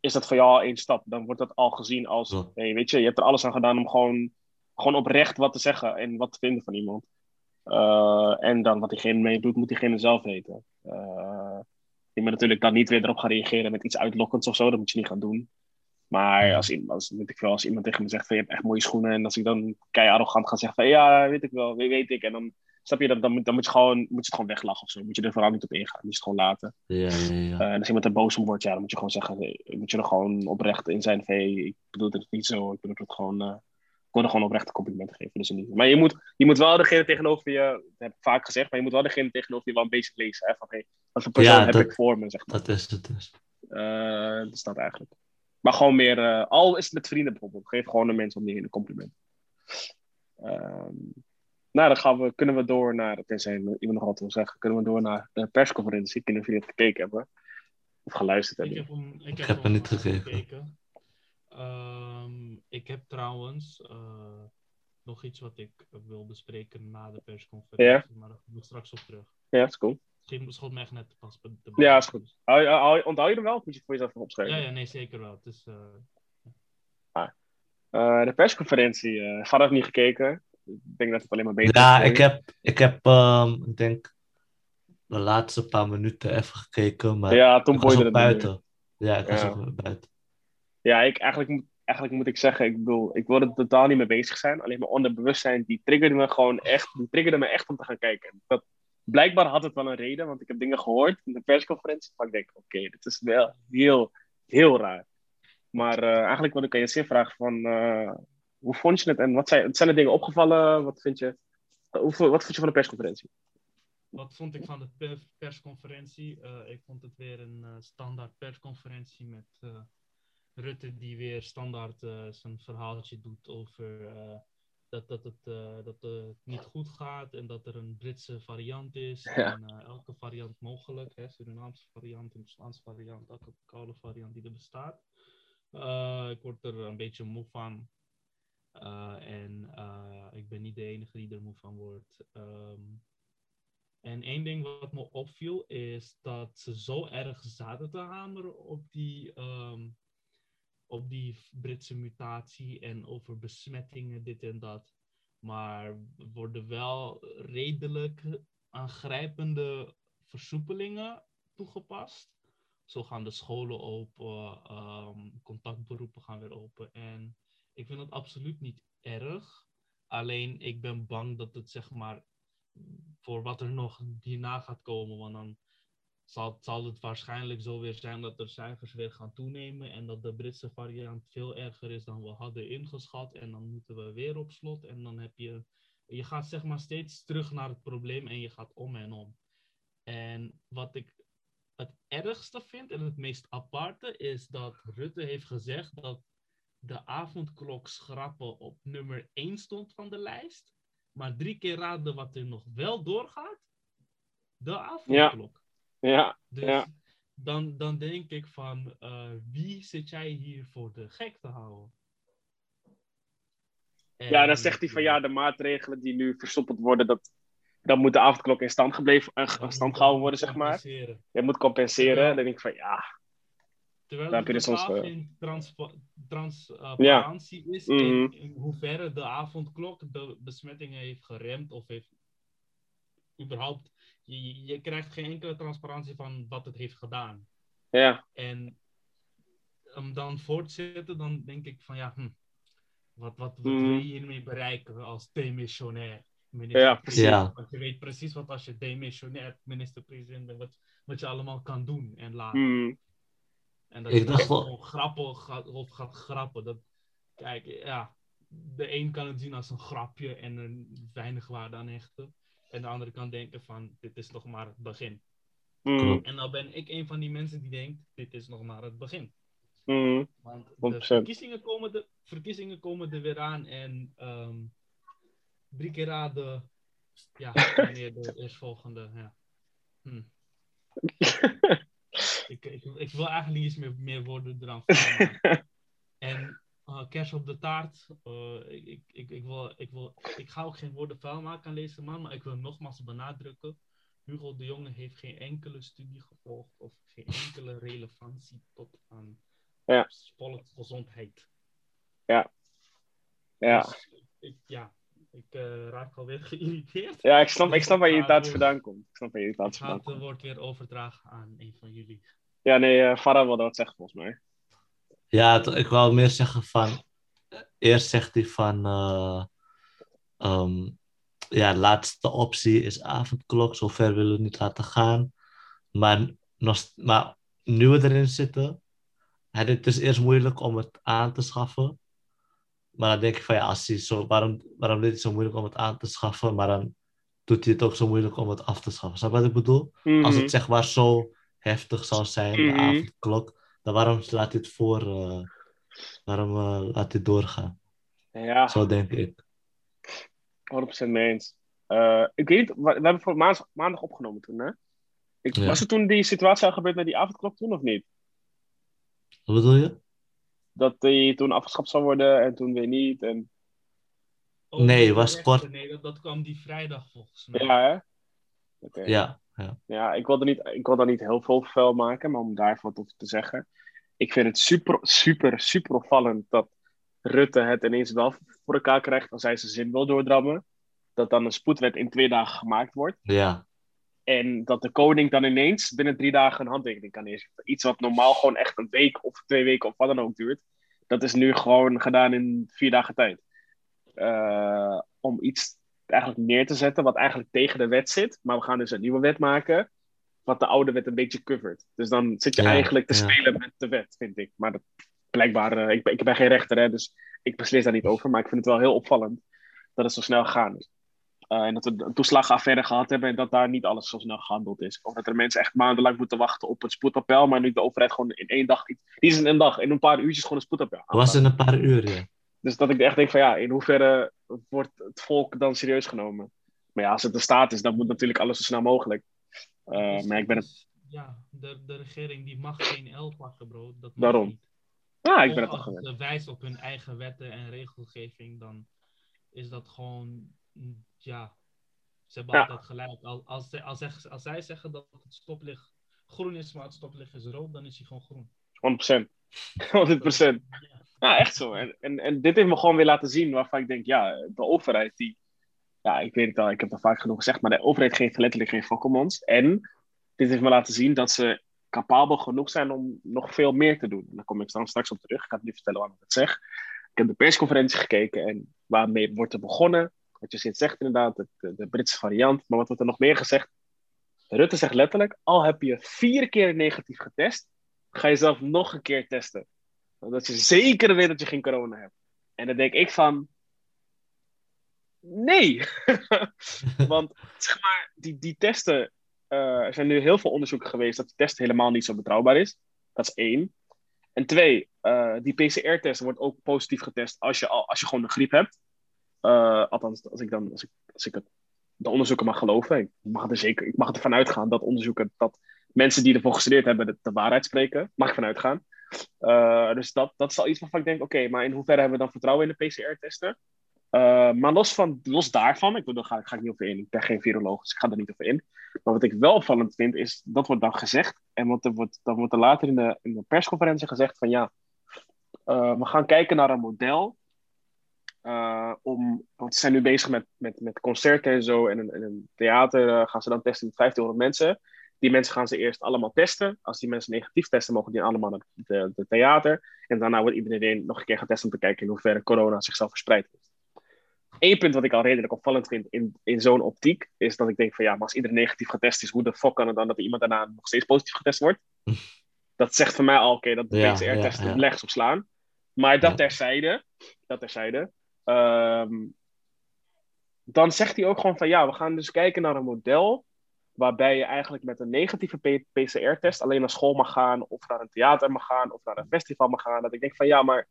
is dat voor jou al één stap. Dan wordt dat al gezien als, Ja. hey, weet je, je hebt er alles aan gedaan om gewoon, gewoon oprecht wat te zeggen en wat te vinden van iemand. Eh, en dan wat diegene mee doet, moet diegene zelf weten. Eh, je moet natuurlijk dan niet weer erop gaan reageren met iets uitlokkends of zo. Dat moet je niet gaan doen. Maar als, iemand- als, weet ik wel, als iemand tegen me zegt van je hebt echt mooie schoenen. En als ik dan kei arrogant ga zeggen van ja, weet ik wel, weet, ik. En dan snap je, dat, dan, moet- dan moet, je gewoon, moet je het gewoon weglachen of zo. Moet je er vooral niet op ingaan. Moet je het gewoon laten. Ja, ja, ja. Eh, en als iemand er boos om wordt, ja, dan moet je gewoon zeggen, nee, moet je er gewoon oprecht in zijn van hey, ik bedoel het niet zo. Ik bedoel het gewoon, eh, ik wil er gewoon oprecht een compliment geven. Dus niet. Maar je moet, je moet wel degene tegenover je, dat heb ik vaak gezegd, maar je moet wel degene tegenover je wel een beetje lezen. Hè, van hey, wat voor persoon Ja, heb dat- ik voor me, zeg maar. Dat is het dus. Eh, dat is dat eigenlijk. Maar gewoon meer, eh, al is het met vrienden bijvoorbeeld, geef gewoon een mens om die een compliment. Ehm, nou, dan gaan we, kunnen we door naar, tenzij iemand nog wat wil zeggen, kunnen we door naar de persconferentie. Ik weet niet of jullie het gekeken hebben of geluisterd Ik hebben. heb hem, ik heb hem er niet gekeken. Ehm, ik heb trouwens eh, nog iets wat ik wil bespreken na de persconferentie, maar daar kom ik straks op terug. Ja, dat is cool. Misschien schot me echt net pas te Ja, is goed. Hou, hou, onthoud je hem wel of moet je het voor jezelf even opschrijven? Ja, ja, nee, zeker wel. Het is, eh, Eh, de persconferentie, eh Farah heeft niet gekeken. Ik denk dat het alleen maar beter Ja, is voor ik heb, ik heb, ehm, ik denk, de laatste paar minuten even gekeken, maar Ja, toen ik was ook buiten. Ja, ik was Ja. ook buiten. Ja, ik, eigenlijk, moet- eigenlijk moet ik zeggen, ik bedoel, ik wilde er totaal niet mee bezig zijn. Alleen mijn onderbewustzijn, die triggerde me gewoon echt, die triggerde me echt om te gaan kijken. Dat, blijkbaar had het wel een reden, want ik heb dingen gehoord in de persconferentie. Maar ik denk, oké, dit is wel heel, heel raar. Maar eh, eigenlijk wilde ik aan je vragen van, eh, hoe vond je het en wat zijn, zijn er dingen opgevallen? Wat vind je, hoe, wat vond je van de persconferentie? Wat vond ik van de per- persconferentie? Eh, ik vond het weer een standaard persconferentie met Rutte die weer standaard eh, zijn verhaaltje doet over eh, dat, dat, het, eh, dat het niet goed gaat en dat er een Britse variant is. Ja. En elke variant mogelijk, hè, Surinaamse variant, Spaanse variant, elke koude variant die er bestaat. Ik word er een beetje moe van. En ik ben niet de enige die er moe van wordt. Ehm, en één ding wat me opviel is dat ze zo erg zaten te hameren op die, op die Britse mutatie en over besmettingen, dit en dat. Maar worden wel redelijk aangrijpende versoepelingen toegepast. Zo gaan de scholen open, ehm, contactberoepen gaan weer open. En ik vind het absoluut niet erg. Alleen ik ben bang dat het zeg maar voor wat er nog hierna gaat komen. Want dan zal, zal het waarschijnlijk zo weer zijn dat de cijfers weer gaan toenemen. En dat de Britse variant veel erger is dan we hadden ingeschat. En dan moeten we weer op slot. En dan heb je. Je gaat zeg maar steeds terug naar het probleem en je gaat om en om. En wat ik het ergste vind en het meest aparte is dat Rutte heeft gezegd dat de avondklok schrappen op nummer 1 stond van de lijst. Maar drie keer raden wat er nog wel doorgaat. De avondklok. Ja, Dus ja. dan, dan denk ik van, eh, wie zit jij hier voor de gek te houden? ja, dan En, zegt hij van ja, de maatregelen die nu versoepeld worden, dat, dan moet de avondklok in stand, gebleven, eh, in stand gehouden worden, zeg maar. Je moet compenseren. Terwijl- Dan denk ik van ja, Terwijl heb je dus eh, transpa- transparantie is Mhm. in, in hoeverre de avondklok de besmettingen heeft geremd of heeft überhaupt. Je, je- krijgt geen enkele transparantie van wat het heeft gedaan. ja, En om dan voortzetten, dan denk ik van ja, hm, wat, wat, wat Mhm. wil je hiermee bereiken als demissionair? Ja, Minister-president? Ja. Want je weet precies wat als je demissionair minister-president bent, wat, wat je allemaal kan doen en laten. mm, En dat Ik je dacht dan wel- gewoon grappen gaat, of gaat grappen. Dat, kijk, ja, de een kan het zien als een grapje en er weinig waarde aan hechten. En de andere kan denken van, dit is nog maar het begin. Mm, Klopt. En nou ben ik een van die mensen die denkt, dit is nog maar het begin. mm, Want de 100%. verkiezingen komen, de, verkiezingen komen er weer aan en ehm, drie keer raden ja, wanneer de eerstvolgende. Ja. Hm. ik, ik, ik wil eigenlijk niet eens meer, meer woorden eraan En eh kerst op de taart. eh, ik, ik, ik, ik, wil, ik, wil, ik ga ook geen woorden vuil maken aan deze man, maar ik wil nogmaals benadrukken. Hugo de Jonge heeft geen enkele studie gevolgd of geen enkele relevantie tot aan Ja. volksgezondheid. Ja. Dus ik, ja, ik eh, raak alweer geïrriteerd. Ja, ik snap, ik snap waar je Ja, irritatie vandaan komt. Ik snap waar je Ik irritatie ga vandaan het komt. woord weer overdragen aan een van jullie. Ja, nee, Farah wilde wat zeggen volgens mij. Ja, ik wou meer zeggen van. eh, Eerst zegt hij van. ehm, ja, laatste optie is avondklok. Zover willen we niet laten gaan. Maar, nog, maar nu we erin zitten. Het is eerst moeilijk om het aan te schaffen. Maar dan denk ik van ja, als hij zo, waarom, waarom deed hij zo moeilijk om het aan te schaffen? Maar dan doet hij het ook zo moeilijk om het af te schaffen. Snap je wat ik bedoel? Als Mhm. het zeg maar zo heftig zou zijn, de Mhm. avondklok, dan waarom laat hij het voor, eh, waarom eh, laat hij het doorgaan? Ja, Zo denk ik. 100% mee eens. Eh, ik weet niet, we we hebben voor maandag, maandag opgenomen toen, hè? Ik, Ja. Was er toen die situatie al gebeurd met die avondklok toen of niet? Wat bedoel je? Dat die toen afgeschaft zou worden en toen weer niet. En... Oh, Nee, was kort- Nee, dat, dat kwam die vrijdag volgens mij. Ja, hè? Oké. Ja, ja. Ja, ik wil, er niet, ik wil daar niet heel veel vuil maken, maar om daar wat over te zeggen. Ik vind het super, super, super opvallend dat Rutte het ineens wel voor elkaar krijgt als hij zijn zin wil doordrammen. Dat dan een spoedwet in twee dagen gemaakt wordt. Ja, En dat de koning dan ineens binnen drie dagen een handtekening kan neerzetten. Iets wat normaal gewoon echt een week of twee weken of wat dan ook duurt. Dat is nu gewoon gedaan in vier dagen tijd. Eh, om iets eigenlijk neer te zetten wat eigenlijk tegen de wet zit. Maar we gaan dus een nieuwe wet maken. Wat de oude wet een beetje covert. Dus dan zit je Ja, eigenlijk te ja. spelen met de wet, vind ik. Maar dat, blijkbaar, eh, ik, ben, ik ben geen rechter, hè, dus ik beslis daar niet over. Maar ik vind het wel heel opvallend dat het zo snel gegaan is. Eh, en dat we een toeslagenaffaire gehad hebben en dat daar niet alles zo snel gehandeld is. Of dat er mensen echt maandenlang moeten wachten op het spoedappel, maar nu de overheid gewoon in één dag, niet eens in een dag, in een paar uurtjes gewoon een spoedappel was in een paar uur, ja. Dus dat ik echt denk van ja, in hoeverre wordt het volk dan serieus genomen? Maar ja, als het de staat is, dan moet natuurlijk alles zo snel mogelijk. Eh, Dus maar ik ben het, is- Ja, de, de regering die mag geen L pakken, bro. Dat Daarom. niet. ja, ik ben het al als gewend. ze wijst op hun eigen wetten en regelgeving, dan is dat gewoon, ja, ze hebben Ja. altijd gelijk. Als, als, als, als zij zeggen dat het stoplicht groen is, maar het stoplicht is rood, dan is hij gewoon groen. 100%. 100%. Ja. Ja, echt zo. En, en, en dit heeft me gewoon weer laten zien waarvan ik denk, ja, de overheid die... Ja, ik weet het al, ik heb het al vaak genoeg gezegd, maar de overheid geeft letterlijk geen fuck om ons. En dit heeft me laten zien dat ze capabel genoeg zijn om nog veel meer te doen. En daar kom ik dan straks op terug. Ik ga het nu vertellen waarom ik het zeg. Ik heb de persconferentie gekeken en waarmee wordt er begonnen? Wat je zit zegt inderdaad, de, de, de Britse variant. Maar wat wordt er nog meer gezegd? Rutte zegt letterlijk, al heb je vier keer negatief getest, ga je zelf nog een keer testen. Dat je zeker weet dat je geen corona hebt. En dan denk ik van, nee. Want zeg maar, die, die testen, eh, er zijn nu heel veel onderzoeken geweest dat die test helemaal niet zo betrouwbaar is. Dat is één. En twee, eh, die PCR-test wordt ook positief getest als je, al, als je gewoon de griep hebt. Eh, althans, als ik, dan, als, ik, als ik het, de onderzoeken mag geloven. Ik mag, er zeker, ik mag ervan uitgaan dat onderzoeken, dat mensen die ervoor gestudeerd hebben, de, de waarheid spreken. Mag ik vanuit gaan. Eh, dus dat, dat is al iets waarvan ik denk, oké, maar in hoeverre hebben we dan vertrouwen in de PCR-testen? Eh, maar los, van, los daarvan, ik daar ga, ga ik niet over in. Ik ben geen viroloog, dus ik ga er niet over in. Maar wat ik wel opvallend vind, is dat wordt dan gezegd. En wat er wordt, dan wordt er later in de, in de persconferentie gezegd van ja, eh, we gaan kijken naar een model. om, want ze zijn nu bezig met, met, met concerten en zo. En in een theater gaan ze dan testen met 1500 mensen. Die mensen gaan ze eerst allemaal testen. Als die mensen negatief testen, mogen die allemaal naar de, de theater. En daarna wordt iedereen nog een keer getest om te kijken in hoeverre corona zichzelf verspreidt heeft. Eén punt wat ik al redelijk opvallend vind in, in zo'n optiek, is dat ik denk van ja, maar als iedereen negatief getest is, hoe de fuck kan het dan dat iemand daarna nog steeds positief getest wordt? Dat zegt voor mij al, oké, dat de Ja, PCR-testen ja, op slaan. Maar dat terzijde, dat terzijde, Ehm, dan zegt hij ook gewoon van ja, we gaan dus kijken naar een model waarbij je eigenlijk met een negatieve PCR-test alleen naar school mag gaan, of naar een theater mag gaan, of naar een festival mag gaan. Dat ik denk van ja, maar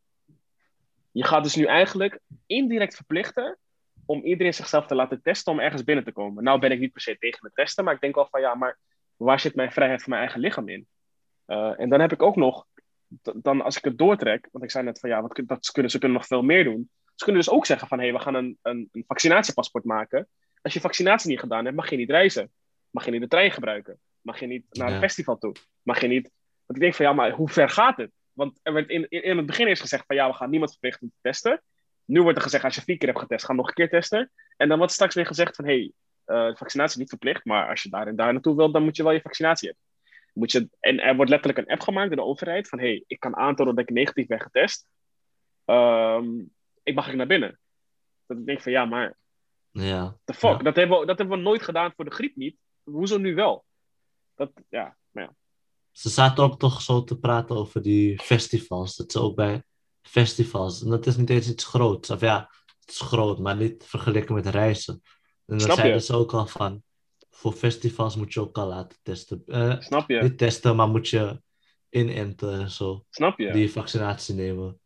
je gaat dus nu eigenlijk indirect verplichten om iedereen zichzelf te laten testen om ergens binnen te komen. Nou ben ik niet per se tegen het testen, maar ik denk wel van ja, maar waar zit mijn vrijheid van mijn eigen lichaam in? Uh, en dan heb ik ook nog, dan als ik het doortrek, want ik zei net van ja, wat, dat kunnen, ze kunnen nog veel meer doen. Ze kunnen dus ook zeggen van hé, hey, we gaan een, een, een vaccinatiepaspoort maken. Als je vaccinatie niet gedaan hebt, mag je niet reizen. Mag je niet de trein gebruiken. Mag je niet naar een Ja. festival toe. Mag je niet... Want ik denk van ja, maar hoe ver gaat het? Want er werd in, in, in het begin eerst gezegd van ja, we gaan niemand verplichten om te testen. Nu wordt er gezegd, als je vier keer hebt getest, ga nog een keer testen. En dan wordt straks weer gezegd van hé, hey, eh, vaccinatie is niet verplicht, maar als je daar en daar naartoe wilt, dan moet je wel je vaccinatie hebben. Moet je, en er wordt letterlijk een app gemaakt door de overheid van hé, hey, ik kan aantonen dat ik negatief ben getest. Ehm, ik mag ik naar binnen. Dat ik denk van ja, maar Ja. the fuck, Ja. dat, hebben we, dat hebben we nooit gedaan voor de griep niet. Hoezo nu wel? Dat, ja, maar ja. Ze zaten ook toch zo te praten over die festivals. Dat ze ook bij festivals. En dat is niet eens iets groots. Of ja, het is groot, maar niet vergeleken met reizen. En dan zeiden ze ook al van. Voor festivals moet je ook al laten testen. Eh, Snap je? Niet testen, maar moet je inenten en zo. Snap je? Die vaccinatie nemen.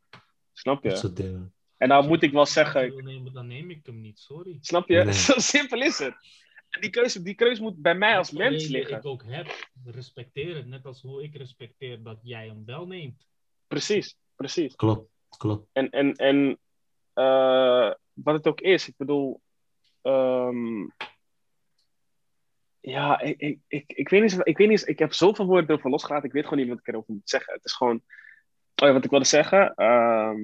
Snap Dat je? soort dingen. En nou moet ik wel zeggen, wil nemen, dan neem ik hem niet, sorry. snap je? Nee. Zo simpel is het. En die keuze, die keuze moet bij mij als mens die liggen. ik ook heb, respecteer het. Net als hoe ik respecteer dat jij hem wel neemt. Precies, precies. Klopt, klopt. En, en, en eh, wat het ook is, ik bedoel, ehm, ja, ik, ik, ik, ik, weet niet, ik weet niet, ik heb zoveel woorden erover losgelaten, ik weet gewoon niet wat ik erover moet zeggen. Het is gewoon, oh ja, wat ik wilde zeggen, ehm,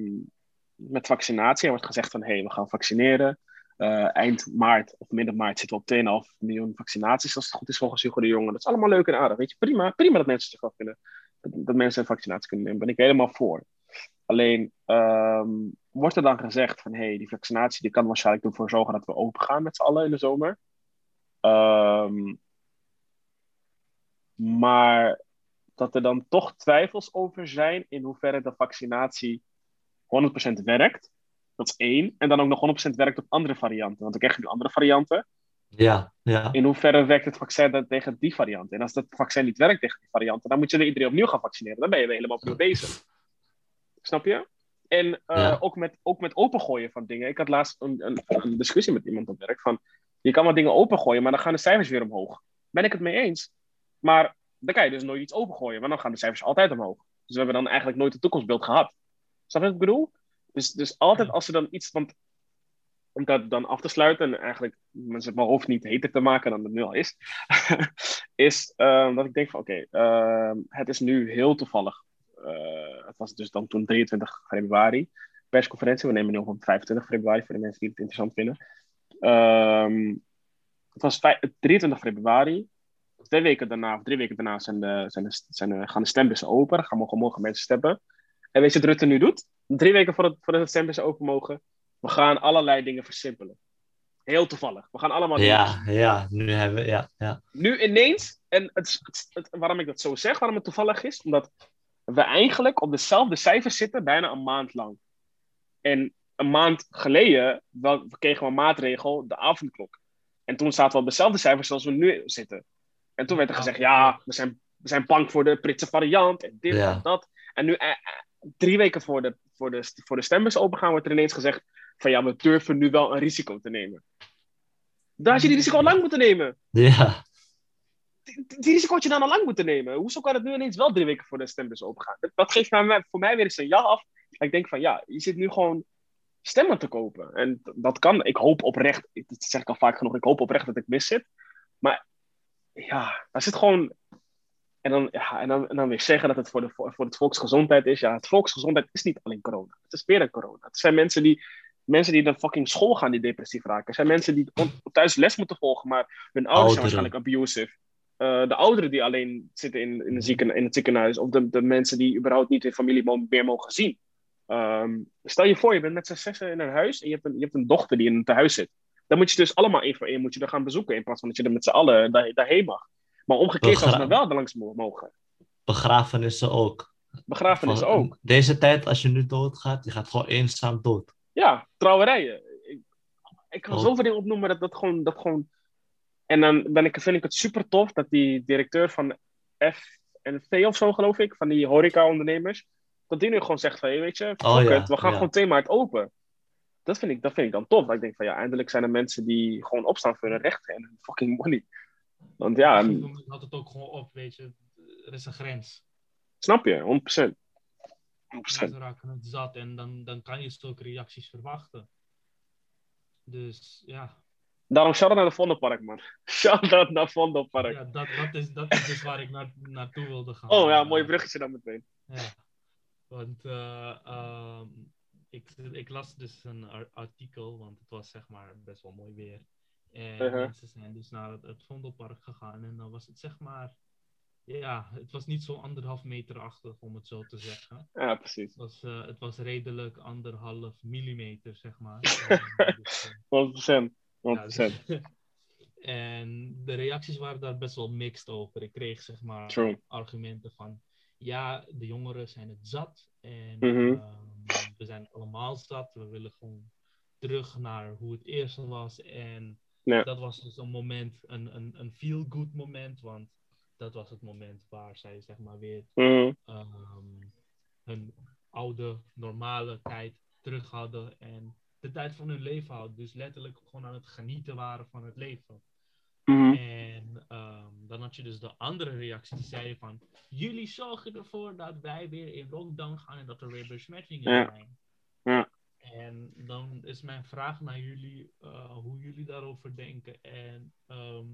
met vaccinatie, er wordt gezegd van, hé, hey, we gaan vaccineren. Eh, eind maart of midden maart zitten we op 2,5 miljoen vaccinaties, als het goed is volgens Hugo de Jonge. Dat is allemaal leuk en aardig, weet je, prima, prima dat mensen zich afvinden, dat, dat mensen een vaccinatie kunnen nemen, ben ik helemaal voor. Alleen ehm, wordt er dan gezegd van hé, hey, die vaccinatie die kan waarschijnlijk ervoor zorgen dat we open gaan met z'n allen in de zomer. Ehm, maar dat er dan toch twijfels over zijn in hoeverre de vaccinatie 100% werkt. Dat is één. En dan ook nog 100% werkt op andere varianten. Want dan krijg je nu andere varianten. Ja, ja. In hoeverre werkt het vaccin dan tegen die varianten? En als dat vaccin niet werkt tegen die varianten, dan moet je weer iedereen opnieuw gaan vaccineren. Dan ben je weer helemaal opnieuw bezig. Snap je? En eh, Ja. ook, met, ook met opengooien van dingen. Ik had laatst een, een, een discussie met iemand op werk van... Je kan wat dingen opengooien, maar dan gaan de cijfers weer omhoog. Ben ik het mee eens. Maar dan kan je dus nooit iets opengooien, maar dan gaan de cijfers altijd omhoog. Dus we hebben dan eigenlijk nooit een toekomstbeeld gehad. Snap je wat ik bedoel? Dus, dus altijd als er dan iets... Want om dat dan af te sluiten en eigenlijk mijn hoofd niet heter te maken dan het nu al is, is ehm, dat ik denk van oké, ehm, het is nu heel toevallig. eh, het was dus dan toen 23 februari, persconferentie. We nemen nu op op 25 februari voor de mensen die het interessant vinden. Ehm, het was vij- 23 februari. Twee weken daarna, of drie weken daarna, zijn de, zijn de, zijn de, gaan de stembussen open. Gaan mogen, mogen mensen stemmen. En weet je wat Rutte nu doet? Drie weken voordat, voordat de stembussen open mogen. We gaan allerlei dingen versimpelen. Heel toevallig. We gaan allemaal Ja, ja. Nu hebben we, ja, ja. nu ineens, en het, het, het- waarom ik dat zo zeg, waarom het toevallig is, omdat we eigenlijk op dezelfde cijfers zitten bijna een maand lang. En een maand geleden wel, we kregen we een maatregel, de avondklok. En toen zaten we op dezelfde cijfers zoals we nu zitten. En toen werd er gezegd, ja, we zijn, we zijn bang voor de Britse variant en dit Ja. en dat. En nu, eh, eh, drie weken voor de, voor, de, voor de stembus opengaan, wordt er ineens gezegd van ja, we durven nu wel een risico te nemen. Daar had je die risico al lang moeten nemen Ja, die, die risico had je dan al lang moeten nemen. Hoezo kan het nu ineens wel drie weken voor de stembus opengaan? Dat, dat geeft mij, voor mij weer een signaal af. Ik denk van ja, je zit nu gewoon stemmen te kopen. En dat kan. Ik hoop oprecht, dat zeg ik al vaak genoeg, ik hoop oprecht dat ik mis zit. Maar ja, daar zit gewoon. En dan, ja, en dan, en dan weer zeggen dat het voor, de, voor het volksgezondheid is. Ja, het volksgezondheid is niet alleen corona. Het is meer dan corona. Het zijn mensen die, mensen die naar fucking school gaan die depressief raken. Het zijn mensen die thuis les moeten volgen, maar hun ouders zijn waarschijnlijk abusive. Eh, de ouderen die alleen zitten in, in, de zieken, in het ziekenhuis. Of de, de mensen die überhaupt niet hun familie meer mogen zien. Ehm, stel je voor, je bent met z'n zessen in een huis en je hebt een, je hebt een dochter die in een tehuis zit. Dan moet je dus allemaal één voor één moet je er gaan bezoeken. In plaats van dat je er met z'n allen daar, daarheen mag. Maar omgekeerd Begra- dan wel er langs mo- mogen. begrafenissen ook. Begrafenissen Van- ook. Deze tijd, als je nu doodgaat, je gaat gewoon eenzaam dood. Ja, trouwerijen. Ik, ik kan Oh. zoveel dingen opnoemen dat dat gewoon, dat gewoon... En dan ben ik, vind ik het super tof dat die directeur van FNV of zo, geloof ik, van die horeca-ondernemers, dat die nu gewoon zegt van, hey, weet je, Oh, ja, we gaan ja. gewoon 2 maart open. Dat vind, ik, dat vind ik dan tof. Dat ik denk van, ja, eindelijk zijn er mensen die gewoon opstaan voor hun rechten en hun fucking money. Want ja, houdt het ook gewoon op, weet je. Er is een grens. snap je, 100%. 100%. Mensen raken het zat en dan, dan kan je zulke reacties verwachten. Dus ja, Daarom shout-out naar de Vondelpark, man. Shout-out naar Vondelpark. ja dat, dat, is, dat is dus waar ik naar, naartoe wilde gaan. Oh ja, mooi bruggetje dan meteen. Ja, want eh, ehm, ik, ik las dus een ar- artikel, want het was zeg maar best wel mooi weer. En mensen zijn dus naar het, het Vondelpark gegaan en dan was het zeg maar, ja, het was niet zo anderhalf meterachtig om het zo te zeggen. Ja, precies. Het was, eh, het was redelijk anderhalf millimeter, zeg maar. En, dus, eh, 100%. 100%. ja, dus- en de reacties waren daar best wel mixed over. Ik kreeg zeg maar True. argumenten van ja, de jongeren zijn het zat en Mhm. ehm, we zijn allemaal zat. We willen gewoon terug naar hoe het eerst was. En Ja. dat was dus een moment, een, een, een feel-good moment, want dat was het moment waar zij zeg maar weer Mhm. ehm, hun oude, normale tijd terug hadden en de tijd van hun leven hadden. Dus letterlijk gewoon aan het genieten waren van het leven. Mhm. En ehm, dan had je dus de andere reactie die zeiden van... Jullie zorgen ervoor dat wij weer in lockdown gaan en dat er weer besmettingen Ja. zijn. En dan is mijn vraag naar jullie, eh, hoe jullie daarover denken en ehm,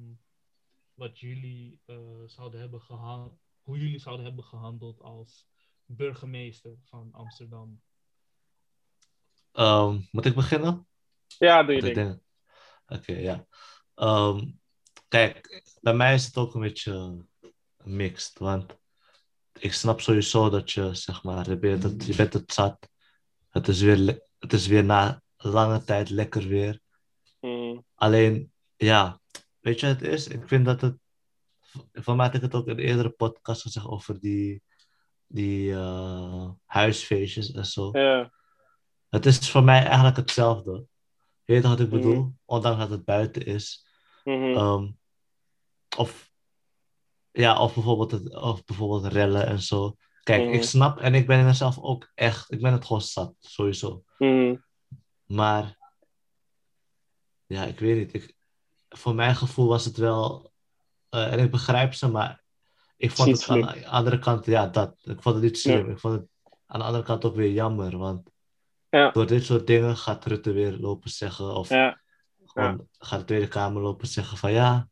wat jullie eh, zouden hebben gehandeld, hoe jullie zouden hebben gehandeld als burgemeester van Amsterdam. Ehm, moet ik beginnen? Ja, doe je ding. Oké, ja. Ehm, kijk, bij mij is het ook een beetje mixed. Want ik snap sowieso dat je, zeg maar, je bent het, je bent het zat. Het is, weer, het is weer na lange tijd lekker weer. Mhm. Alleen, ja, weet je wat het is? Ik vind dat het. Van mij had ik het ook in eerdere podcast gezegd over die, die eh, huisfeestjes en zo. Ja. Het is voor mij eigenlijk hetzelfde. Je weet wat ik Mhm. bedoel? Ondanks dat het buiten is. Mhm. Ehm, of, ja, of, bijvoorbeeld het, of bijvoorbeeld rellen en zo. Kijk, Mhm. ik snap en ik ben er zelf ook echt. Ik ben het gewoon zat, sowieso. Mhm. Maar ja, ik weet niet. Ik, voor mijn gevoel was het wel. eh, en ik begrijp ze, maar ik vond het aan de andere kant, ja, dat. Ik vond het niet slim. Ja. Ik vond het aan de andere kant ook weer jammer. Want Ja. door dit soort dingen gaat Rutte weer lopen zeggen. Of Ja. gewoon gaat de Tweede Kamer lopen zeggen van ja.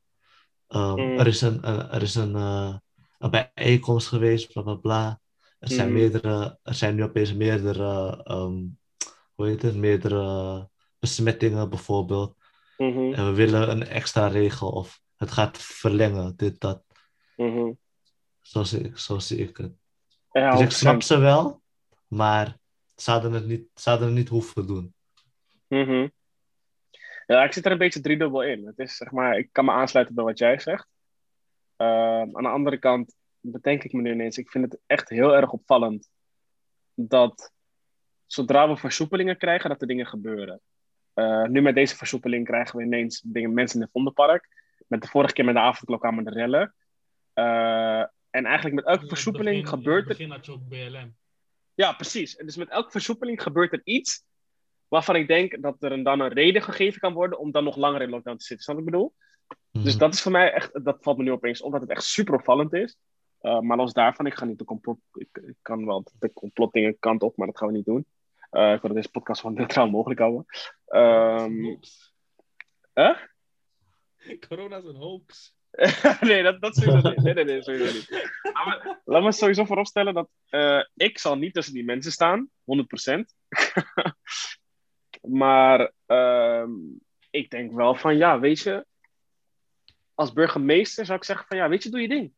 ehm, Mm. Er is een, een- er is een, eh, een bijeenkomst geweest, bla bla bla. Er zijn, Mm. meerdere, er zijn nu opeens meerdere, ehm, hoe heet het, meerdere besmettingen bijvoorbeeld. Mhm. En we willen een extra regel of het gaat verlengen, dit, dat. Mhm. Zo zie ik, zo zie ik het. Ja, Dus ik 100%. snap ze wel, maar ze hadden het niet, ze hadden het niet hoeven doen. Mhm. Ja, ik zit er een beetje driedubbel in. Het is, zeg maar, ik kan me aansluiten bij wat jij zegt. Ehm, aan de andere kant bedenk ik me nu ineens, ik vind het echt heel erg opvallend dat zodra we versoepelingen krijgen, dat er dingen gebeuren. Eh, nu met deze versoepeling krijgen we ineens dingen, mensen in het Vondelpark. Met de vorige keer met de avondklok kwamen de rellen. Eh, en eigenlijk met elke versoepeling begin- gebeurt In er het begin had je ook BLM. ja, precies. En dus met elke versoepeling gebeurt er iets waarvan ik denk dat er een, dan een reden gegeven kan worden om dan nog langer in lockdown te zitten. Snap wat ik bedoel? Dus Mhm. dat is voor mij echt, dat valt me nu opeens op, dat het echt super opvallend is. Eh, maar los daarvan, ik ga niet de complot, ik, ik kan wel de complotdingen kant op, maar dat gaan we niet doen. Eh, ik wil deze podcast zo neutraal mogelijk houden. Huh? Corona is een hoax. nee, dat, dat sowieso niet. Nee, nee, nee, sowieso niet. Me, laat me sowieso vooropstellen dat eh, ik zal niet tussen die mensen staan, 100%. maar ehm, ik denk wel van, ja, weet je, als burgemeester zou ik zeggen van, ja, weet je, doe je ding.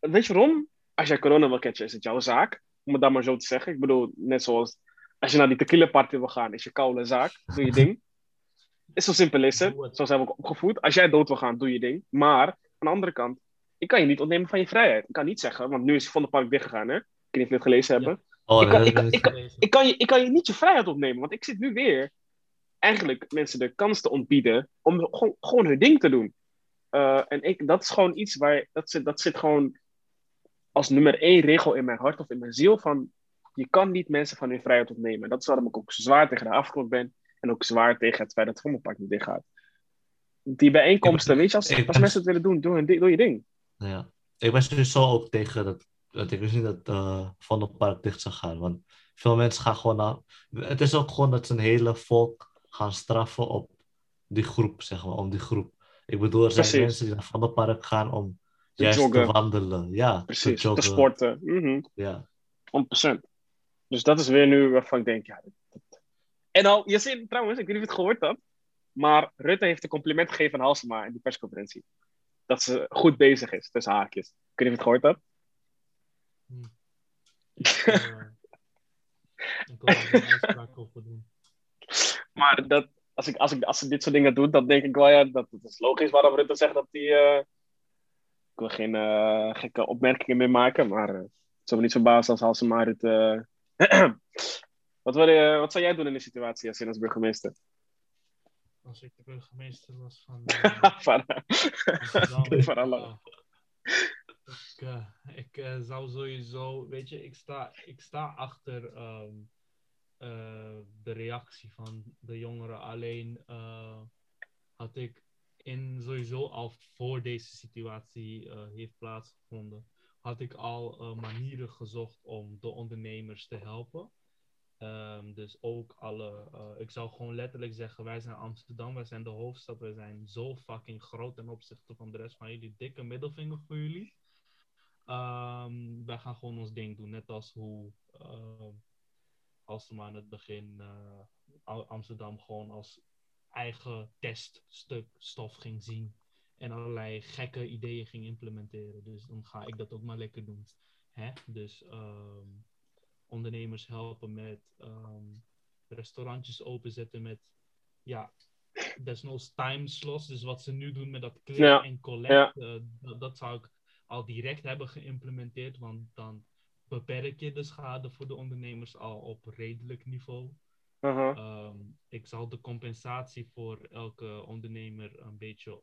Weet je waarom? Als jij corona wil catchen, is het jouw zaak. Om het dan maar zo te zeggen. Ik bedoel, net zoals als je naar die tequila party wil gaan, is je koude zaak. Doe je ding. Is zo simpel is het. Het. Zo zijn we ook opgevoed. Als jij dood wil gaan, doe je ding. Maar aan de andere kant, ik kan je niet ontnemen van je vrijheid. Ik kan niet zeggen, want nu is Van de Park dichtgegaan, hè? Ik weet niet of jullie het gelezen Ja. hebben. Oh, Ik kan- dat ik kan- is- ik kan- ik kan, je, ik kan je niet je vrijheid opnemen, want ik zit nu weer eigenlijk mensen de kans te ontbieden om gewoon, gewoon hun ding te doen. Eh, en ik, dat is gewoon iets waar, dat zit, dat zit gewoon als nummer één regel in mijn hart of in mijn ziel van, je kan niet mensen van hun vrijheid ontnemen. Dat is waarom ik ook zwaar tegen de afgrond ben en ook zwaar tegen het feit dat het Vondelpark niet dichtgaat. Die bijeenkomsten, weet je, als, als mensen het willen doen, doe, hun doe je ding. Ja. Ik ben sowieso ook tegen dat, dat ik wist niet dat eh Van het Park dicht zou gaan. Want veel mensen gaan gewoon naar... Het is ook gewoon dat ze een hele volk gaan straffen op die groep, zeg maar, om die groep. Ik bedoel, er zijn Precies. mensen die naar Van het Park gaan om Te juist joggen. te wandelen. Ja, Precies, te sporten. Mhm. Ja. 100%. Dus dat is weer nu waarvan ik denk, ja. dat- En al, je ziet trouwens, ik weet niet of je het gehoord hebt, maar Rutte heeft een compliment gegeven aan Halsema in die persconferentie. Dat ze goed bezig is, tussen haakjes. Ik weet niet of je het gehoord hebt. Ik, ik wil daar een uitspraak over doen. Maar dat, als, ik, als, ik, als ze dit soort dingen doet, dan denk ik wel, ja, dat, dat is logisch waarom Rutte zegt dat hij... eh, ik wil geen eh, gekke opmerkingen meer maken, maar eh, het zou me niet verbazen als Halsema het... eh, wat, wil je, wat zou jij doen in die situatie als, als burgemeester? Als ik de burgemeester was van Van- Amsterdam, ik, ik zou sowieso, weet je, ik sta, ik sta achter ehm, eh, de reactie van de jongeren. Alleen had ik in sowieso al voor deze situatie eh, heeft plaatsgevonden, had ik al eh, manieren gezocht om de ondernemers te helpen. Ehm, dus ook alle, eh, ik zou gewoon letterlijk zeggen, wij zijn Amsterdam, wij zijn de hoofdstad, wij zijn zo fucking groot ten opzichte van de rest van jullie. Dikke middelvinger voor jullie. Ehm, wij gaan gewoon ons ding doen, net als hoe ehm Alstema aan het begin Am- Amsterdam gewoon als eigen teststuk stof ging zien en allerlei gekke ideeën ging implementeren. Dus dan ga ik dat ook maar lekker doen. Hè? Dus ehm, ondernemers helpen met ehm, restaurantjes openzetten met ja, desnoods timeslots. Dus wat ze nu doen met dat click Ja, en collect, eh, dat, dat zou ik al direct hebben geïmplementeerd, want dan beperk je de schade voor de ondernemers al op redelijk niveau. Uh-huh. Ehm, ik zal de compensatie voor elke ondernemer een beetje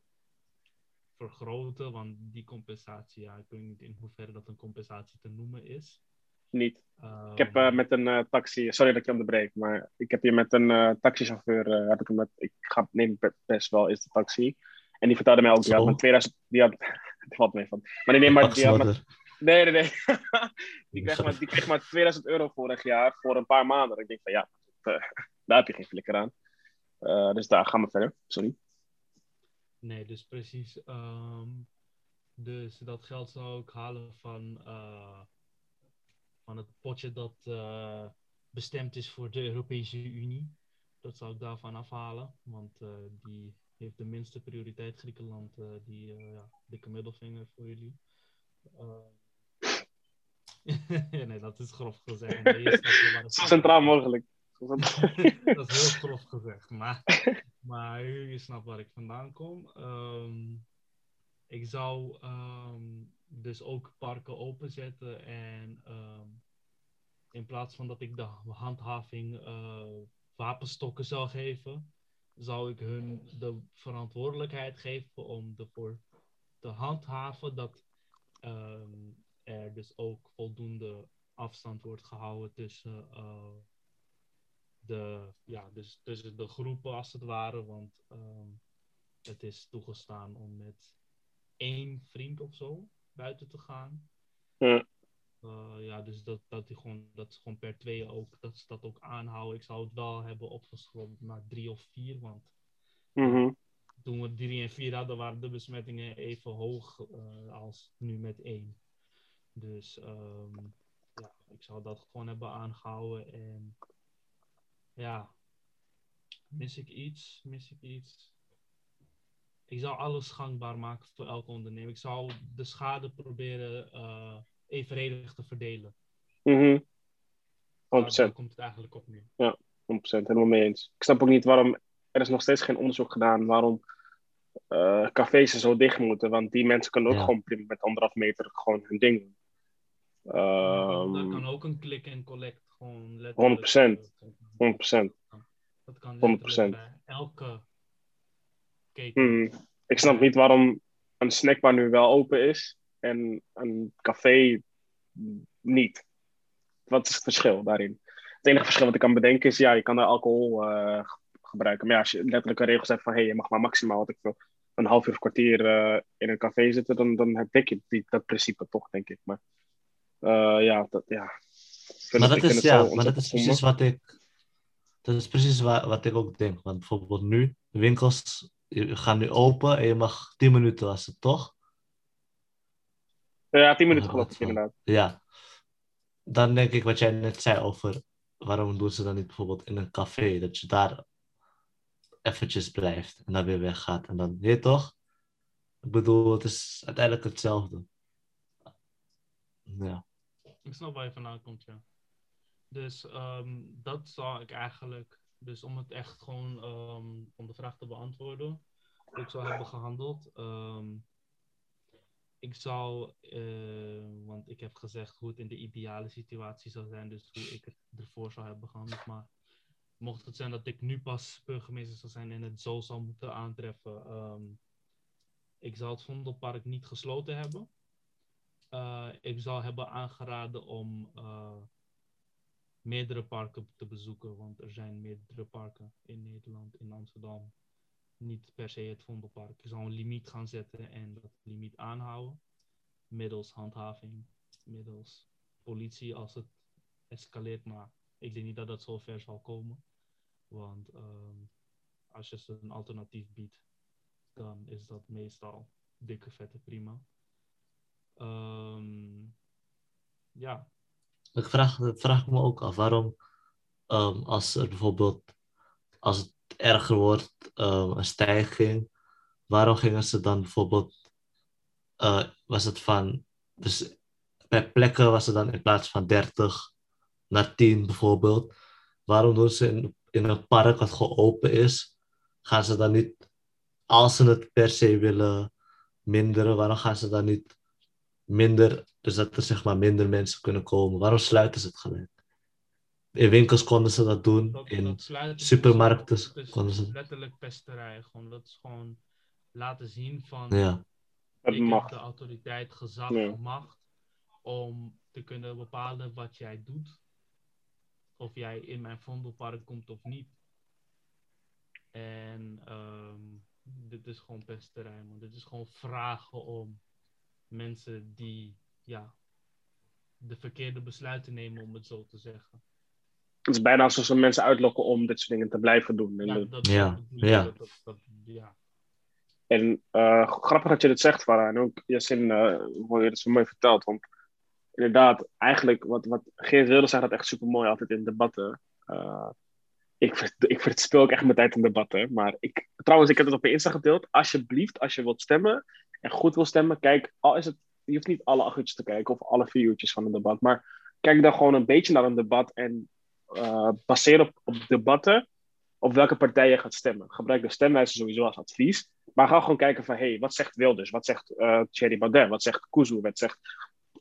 vergroten, want die compensatie, ja, ik weet niet in hoeverre dat een compensatie te noemen is. Niet. Ehm, Ik heb eh, met een eh, taxi, sorry dat ik je onderbreek, maar ik heb hier met een eh, taxichauffeur, eh, heb ik, hem met, ik ga neem be- best wel is de taxi. En die vertelde mij ook, die had met 2000, die had, er valt mee van. Maar die, neemt maar, die had met, nee, nee, nee. die, kreeg maar, die kreeg maar 2000 euro vorig jaar voor een paar maanden. Ik denk van ja, daar heb je geen flikker aan. Eh, dus daar gaan we verder, sorry. Nee, dus precies. ehm, dus dat geld zou ik halen van, eh, van het potje dat eh, bestemd is voor de Europese Unie. Dat zou ik daarvan afhalen, want eh, die heeft de minste prioriteit. Griekenland, eh, die eh, ja, dikke middelvinger voor jullie. Eh, nee, dat is grof gezegd. Zo centraal mogelijk. dat is heel grof gezegd, maar, maar je snapt waar ik vandaan kom. Ehm, ik zou ehm, dus ook parken openzetten en ehm, in plaats van dat ik de handhaving eh, wapenstokken zou geven, zou ik hun de verantwoordelijkheid geven om ervoor te handhaven dat ehm, er dus ook voldoende afstand wordt gehouden tussen eh, de, ja, dus tussen de groepen als het ware. Want ehm, het is toegestaan om met één vriend of zo buiten te gaan. Ja. Eh, ja, dus dat, dat, die gewoon, dat is gewoon per twee ook, dat ze dat ook aanhouden. Ik zou het wel hebben opgeschroefd naar drie of vier, want Mhm. toen we drie en vier hadden, waren de besmettingen even hoog eh, als nu met één. Dus ehm, ja, ik zou dat gewoon hebben aangehouden. En ja, mis ik iets? Mis ik iets? Ik zou alles gangbaar maken voor elke ondernemer. Ik zou de schade proberen eh, evenredig te verdelen. Mhm. 100%. Daar, daar komt het eigenlijk op neer. 100% helemaal mee eens. Ik snap ook niet waarom. Er is nog steeds geen onderzoek gedaan waarom eh, cafés er zo dicht moeten. Want die mensen kunnen ook Ja. gewoon prima met anderhalf meter gewoon hun ding doen. Ehm, dat kan ook een click en collect gewoon letterlijk. 100%. Eh, 100%. Dat kan 100%. letterlijk bij elke keten. Hmm. Ik snap niet waarom een snackbar nu wel open is en een café niet. Wat is het verschil daarin? Het enige verschil wat ik kan bedenken is, ja, je kan er alcohol eh, gebruiken. Maar ja, als je letterlijk een regel zet van, hé, hey, je mag maar maximaal, wat ik wil, een half uur of kwartier eh, in een café zitten, dan, dan heb je die, dat principe toch, denk ik. Maar eh, ja, dat, ja. Ik Maar dat ik is, ja, maar dat is precies wat ik. Dat is precies wa- wat ik ook denk. Want bijvoorbeeld nu, de winkels gaan nu open en je mag 10 minuten was het toch? Ja, tien minuten Wat geloof ik van- inderdaad. Ja. Dan denk ik wat jij net zei over waarom doen ze dan niet bijvoorbeeld in een café, dat je daar eventjes blijft en dan weer weggaat. En dan, weet je toch? Ik bedoel, het is uiteindelijk hetzelfde. Ja. Ik snap waar je vandaan komt, ja. Dus ehm, dat zou ik eigenlijk, dus om het echt gewoon, ehm, om de vraag te beantwoorden, ik zou hebben gehandeld. ehm, ik zou, eh, want ik heb gezegd hoe het in de ideale situatie zou zijn, dus hoe ik het ervoor zou hebben gehandeld. Maar mocht het zijn dat ik nu pas burgemeester zou zijn en het zo zou moeten aantreffen, ik zou het Vondelpark niet gesloten hebben. Eh, ik zou hebben aangeraden om eh, meerdere parken te bezoeken, want er zijn meerdere parken in Nederland, in Amsterdam. Niet per se het Vondelpark. Ik zou een limiet gaan zetten en dat limiet aanhouden. Middels handhaving, middels politie als het escaleert. Maar ik denk niet dat dat zo ver zal komen. Want ehm, als je ze een alternatief biedt, dan is dat meestal dikke vette prima. Ehm, ja, Ik vraag, vraag me ook af waarom, ehm, als er bijvoorbeeld, als het erger wordt, ehm, een stijging, waarom gingen ze dan bijvoorbeeld, eh, was het van, dus bij plekken was het dan in plaats van 30 naar 10 bijvoorbeeld, waarom doen ze in, in een park wat gewoon open is, gaan ze dan niet, als ze het per se willen minderen, waarom gaan ze dan niet minder, dus dat er zeg maar minder mensen kunnen komen. Waarom sluiten ze het gelijk? In winkels konden ze dat doen. dat, in dat sluiten supermarkten dat is konden ze- letterlijk pesterij. Gewoon, dat is gewoon laten zien van ja, Het ik mag. heb de autoriteit, gezag, Ja. macht om te kunnen bepalen wat jij doet. Of jij in mijn vondelpark komt of niet. En ehm, dit is gewoon pesterij, man. Dit is gewoon vragen om mensen die ja, de verkeerde besluiten nemen, om het zo te zeggen. Het is bijna alsof ze mensen uitlokken om dit soort dingen te blijven doen. En, Ja, dat- dat, Ja, dat ja. dat- dat- dat- ja. en eh, grappig dat je dit zegt, Farah. En ook, Yasin, eh hoe je het zo mooi vertelt. Want inderdaad, eigenlijk, wat, wat Geert Wilders zegt dat echt super mooi altijd in debatten. Eh, ik, ik verspil ook echt mijn tijd in debatten. Maar ik, trouwens, ik heb het op mijn Insta gedeeld. Alsjeblieft, als je wilt stemmen en goed wil stemmen, kijk, al is het, je hoeft niet alle acht uurtjes te kijken of alle vier uurtjes van een debat. Maar kijk dan gewoon een beetje naar een debat en eh, baseer op, op debatten op welke partij je gaat stemmen. Gebruik de stemwijzer sowieso als advies. Maar ga gewoon kijken van, hé, hey, wat zegt Wilders? Wat zegt eh Thierry Baudet? Wat zegt Kuzu? Wat zegt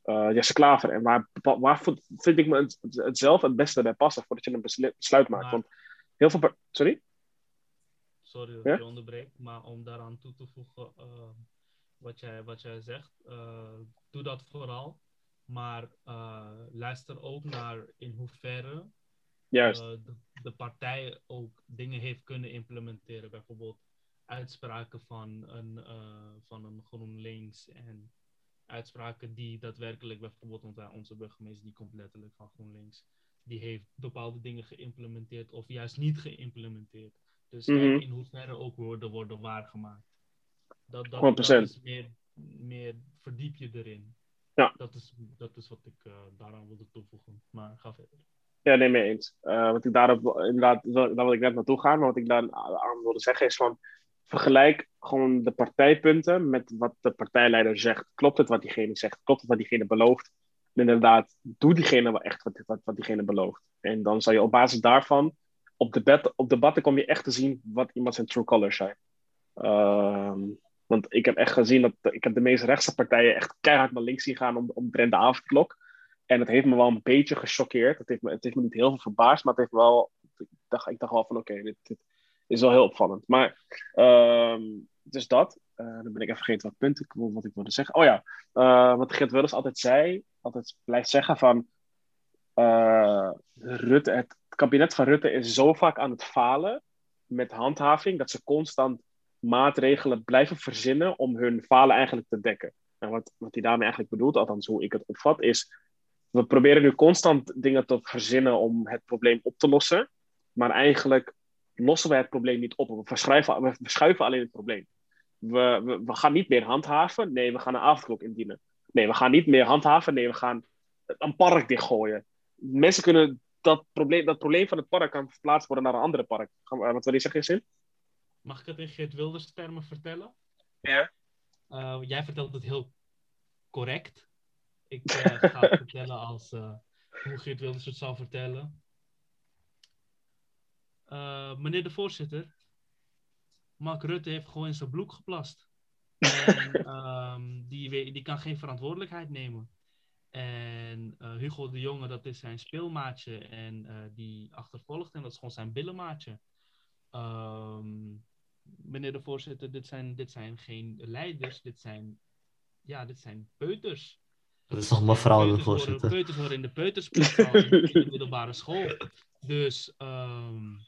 eh Jesse Klaver? En waar, waar vind, ik me het, het zelf het beste bij passen voordat je een beslu- besluit maakt? Maar- Want heel veel... Sorry? Sorry dat Ja? ik je onderbreek, maar om daaraan toe te voegen eh, wat, jij, wat jij zegt, eh, doe dat vooral. Maar eh, luister ook naar in hoeverre Juist. eh, de, de partij ook dingen heeft kunnen implementeren. Bijvoorbeeld uitspraken van een, van een GroenLinks en uitspraken die daadwerkelijk, bijvoorbeeld want onze burgemeester, die komt letterlijk van GroenLinks, die heeft bepaalde dingen geïmplementeerd of juist niet geïmplementeerd. Dus Mhm. in hoeverre ook woorden worden waargemaakt. Dat, dat, 100%. dat is meer, meer verdiep je erin. Ja. Dat is, dat is wat ik eh, daaraan wilde toevoegen. Maar ga verder. Ja, nee, mee eens. Eh, wat ik daarop, inderdaad, daar wil ik net naartoe gaan. Maar wat ik daar aan wilde zeggen is van, vergelijk gewoon de partijpunten met wat de partijleider zegt. Klopt het wat diegene zegt? Klopt het wat diegene belooft? En inderdaad, doe diegene wel echt wat, wat, wat diegene belooft. En dan zal je op basis daarvan, op, debat, op debatten kom je echt te zien wat iemand zijn true colors zijn. Ehm, want ik heb echt gezien dat ik heb de meest rechtse partijen echt keihard naar links zien gaan om, omtrent de avondklok. En het heeft me wel een beetje gechoqueerd. Het heeft me, het heeft me niet heel veel verbaasd, maar het heeft me wel. Ik dacht, ik dacht wel van oké, dit, dit is wel heel opvallend. Maar ehm, dus dat. Uh, dan ben ik even vergeten wat punt ik, wat ik wilde zeggen. Oh ja, uh, wat Geert Wilders altijd zei, altijd blijft zeggen van uh, Rutte, het kabinet van Rutte is zo vaak aan het falen met handhaving dat ze constant maatregelen blijven verzinnen om hun falen eigenlijk te dekken. En wat, wat hij daarmee eigenlijk bedoelt, althans hoe ik het opvat, is we proberen nu constant dingen te verzinnen om het probleem op te lossen, maar eigenlijk lossen we het probleem niet op. We verschuiven, we verschuiven alleen het probleem. We, we, gaan niet meer handhaven, nee, we gaan een avondklok indienen. Nee, we gaan niet meer handhaven, nee, we gaan een park dichtgooien. Mensen kunnen dat probleem, dat probleem van het park kan verplaatst worden naar een andere park. Wat wil je zeggen, Zin? Mag ik het in Geert Wilders termen vertellen? Ja. Uh, jij vertelt het heel correct. Ik uh, ga het vertellen als uh, hoe Geert Wilders het zou vertellen. meneer de voorzitter, Mark Rutte heeft gewoon in zijn bloek geplast. En um, die, die kan geen verantwoordelijkheid nemen. En uh, Hugo de Jonge, dat is zijn speelmaatje. En uh, die achtervolgt en dat is gewoon zijn billenmaatje. Um, meneer de voorzitter, dit zijn, dit zijn geen leiders, dit zijn, ja, dit zijn peuters. Dat is toch mevrouw de voorzitter? Peuters horen in de peuterspeelzaal in, in de middelbare school. Dus um,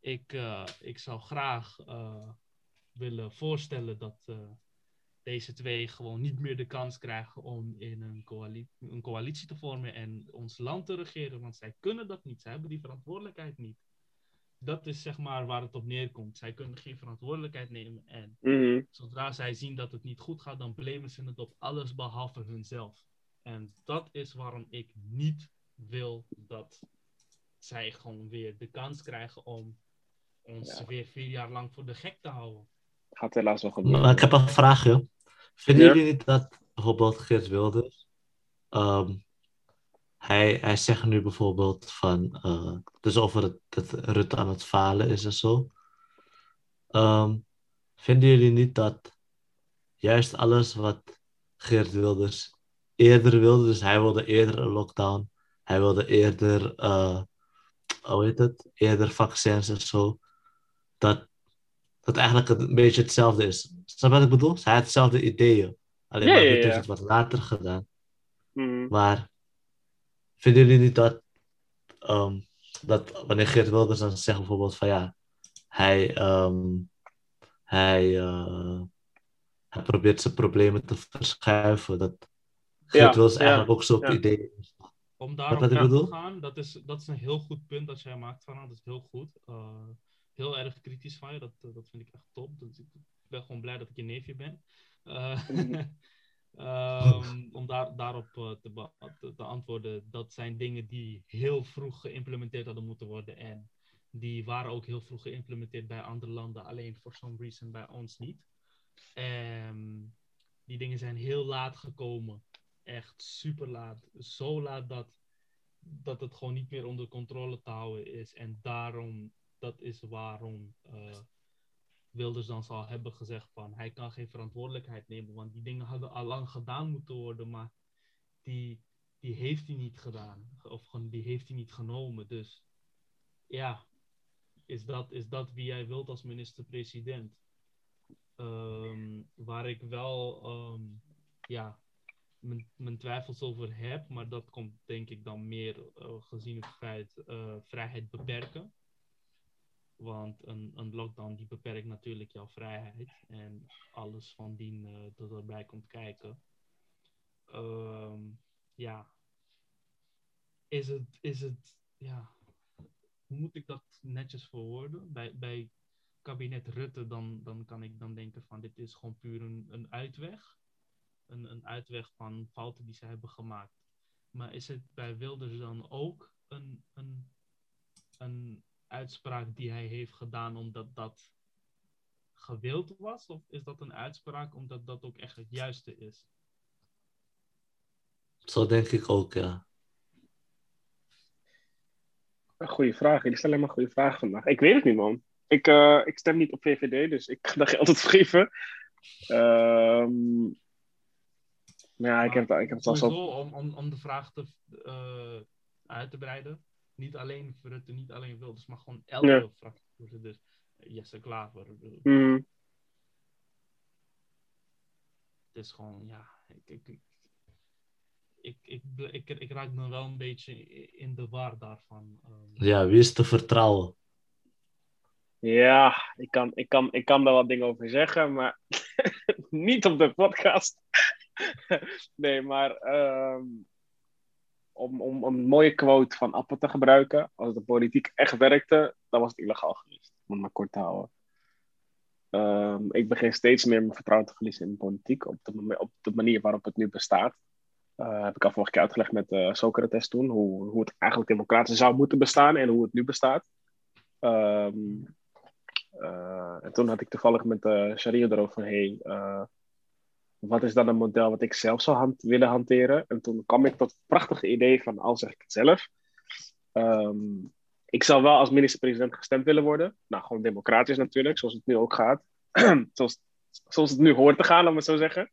ik, uh, ik zou graag uh, willen voorstellen dat uh, deze twee gewoon niet meer de kans krijgen om in een, coalitie, een coalitie te vormen en ons land te regeren. Want zij kunnen dat niet. Zij hebben die verantwoordelijkheid niet dat is zeg maar waar het op neerkomt. Zij kunnen geen verantwoordelijkheid nemen. En mm-hmm. zodra zij zien dat het niet goed gaat, dan blamen ze het op alles behalve hunzelf. En dat is waarom ik niet wil dat zij gewoon weer de kans krijgen om ons ja. weer vier jaar lang voor de gek te houden. Gaat helaas wel gebeuren. Maar ik heb een vraag, joh. Vinden ja. jullie niet dat bijvoorbeeld Geert Wilders um, hij, hij zegt nu bijvoorbeeld van, uh, dus over het, dat Rutte aan het falen is en zo. Um, vinden jullie niet dat juist alles wat Geert Wilders eerder wilde, dus hij wilde eerder een lockdown, hij wilde eerder, uh, hoe heet het, eerder vaccins en zo, dat, dat eigenlijk een beetje hetzelfde is. Snap je wat ik bedoel? Hij had hetzelfde ideeën, alleen ja, maar ja, Rutte ja. heeft het wat later gedaan. Mm. Maar vinden jullie niet dat, um, dat wanneer Geert Wilders dan zegt bijvoorbeeld van ja, hij, um, hij, uh, hij probeert zijn problemen te verschuiven, dat Geert Ja, Wilders ja, eigenlijk ook zo'n ja. idee is. Om daarop te gaan, dat is, dat is een heel goed punt dat jij maakt, Van. Dat is heel goed. Uh, heel erg kritisch van je, dat, eh, dat vind ik echt top. Dat, ik ben gewoon blij dat ik je neefje ben. Uh, um, om daar, daarop uh, te, te, antwoorden, dat zijn dingen die heel vroeg geïmplementeerd hadden moeten worden. En die waren ook heel vroeg geïmplementeerd bij andere landen, alleen for some reason bij ons niet. Um, die dingen zijn heel laat gekomen. Echt super laat. Zo laat dat, dat het gewoon niet meer onder controle te houden is. En daarom, dat is waarom uh, Wilders dan zal hebben gezegd van hij kan geen verantwoordelijkheid nemen. Want die dingen hadden al lang gedaan moeten worden, maar die, die heeft hij niet gedaan. Of die heeft hij niet genomen. Dus ja, is dat, is dat wie jij wilt als minister-president? Um, waar ik wel um, ja, mijn, twijfels over heb, maar dat komt denk ik dan meer uh, gezien het feit uh, vrijheid beperken. Want een, een lockdown die beperkt natuurlijk jouw vrijheid en alles van dien uh, dat erbij komt kijken. Um, ja, is het, is het, ja, hoe moet ik dat netjes verwoorden? Bij, bij kabinet Rutte, dan, dan kan ik dan denken van dit is gewoon puur een, een uitweg. Een, een uitweg van fouten die ze hebben gemaakt. Maar is het bij Wilders dan ook een, een, een uitspraak die hij heeft gedaan omdat dat gewild was? Of is dat een uitspraak omdat dat ook echt het juiste is? Zo denk ik ook, ja. Goeie vraag. Jullie stellen helemaal goede vragen vandaag. Ik weet het niet, man. Ik, uh, ik stem niet op VVD, dus ik ga antwoord op geven. Um, Ja, ik heb, het- ik heb het ook. Sowieso om, om, om de vraag te, eh, uit te breiden. Niet alleen Rutte, niet alleen Wilders, maar gewoon elke Ja. fractievoorzitter. Dus Jesse Klaver. eh, Mm, Het is gewoon, ja. Ik, ik, ik, ik, ik, ik, ik raak dan wel een beetje in de war daarvan. ehm. Ja, wie is te vertrouwen? ja, ik kan, ik, kan, ik kan daar wat dingen over zeggen, maar niet op de podcast. nee, maar ehm, om, om een mooie quote van Appel te gebruiken, als de politiek echt werkte, dan was het illegaal geweest. Om het maar kort te houden. Ehm, ik begin steeds meer mijn vertrouwen te verliezen in de politiek, op de, op de manier waarop het nu bestaat. Eh, heb ik al vorige keer uitgelegd met eh Socrates toen, hoe, hoe het eigenlijk democratisch zou moeten bestaan en hoe het nu bestaat. Ehm, eh, en toen had ik toevallig met uh, Sharia erover hey, wat is dan een model wat ik zelf zou hand- willen hanteren? En toen kwam ik tot het prachtige idee van, al zeg ik het zelf, ehm, ik zou wel als minister-president gestemd willen worden. Nou, gewoon democratisch natuurlijk, zoals het nu ook gaat. zoals, zoals het nu hoort te gaan, laat maar zo zeggen.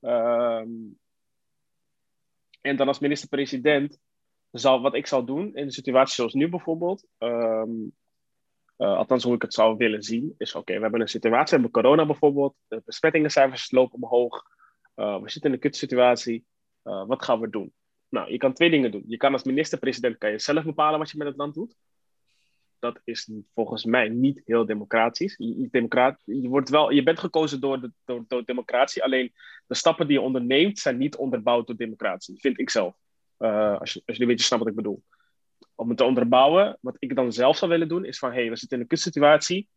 Ehm, en dan als minister-president, wat ik zou doen in een situatie zoals nu bijvoorbeeld, ehm, uh, althans, hoe ik het zou willen zien, is: oké, we hebben een situatie, we hebben corona bijvoorbeeld, de besmettingencijfers lopen omhoog, uh, we zitten in een kutsituatie, uh, wat gaan we doen? Nou, je kan twee dingen doen. Je kan als minister-president kan je zelf bepalen wat je met het land doet. Dat is volgens mij niet heel democratisch. Je, je, wordt wel, je bent gekozen door, de, door, democratie, alleen de stappen die je onderneemt zijn niet onderbouwd door democratie, vind ik zelf. Als, je, als je een beetje snapt wat ik bedoel om het te onderbouwen, wat ik dan zelf zou willen doen, is van, hé, hey, we zitten in een kutsituatie.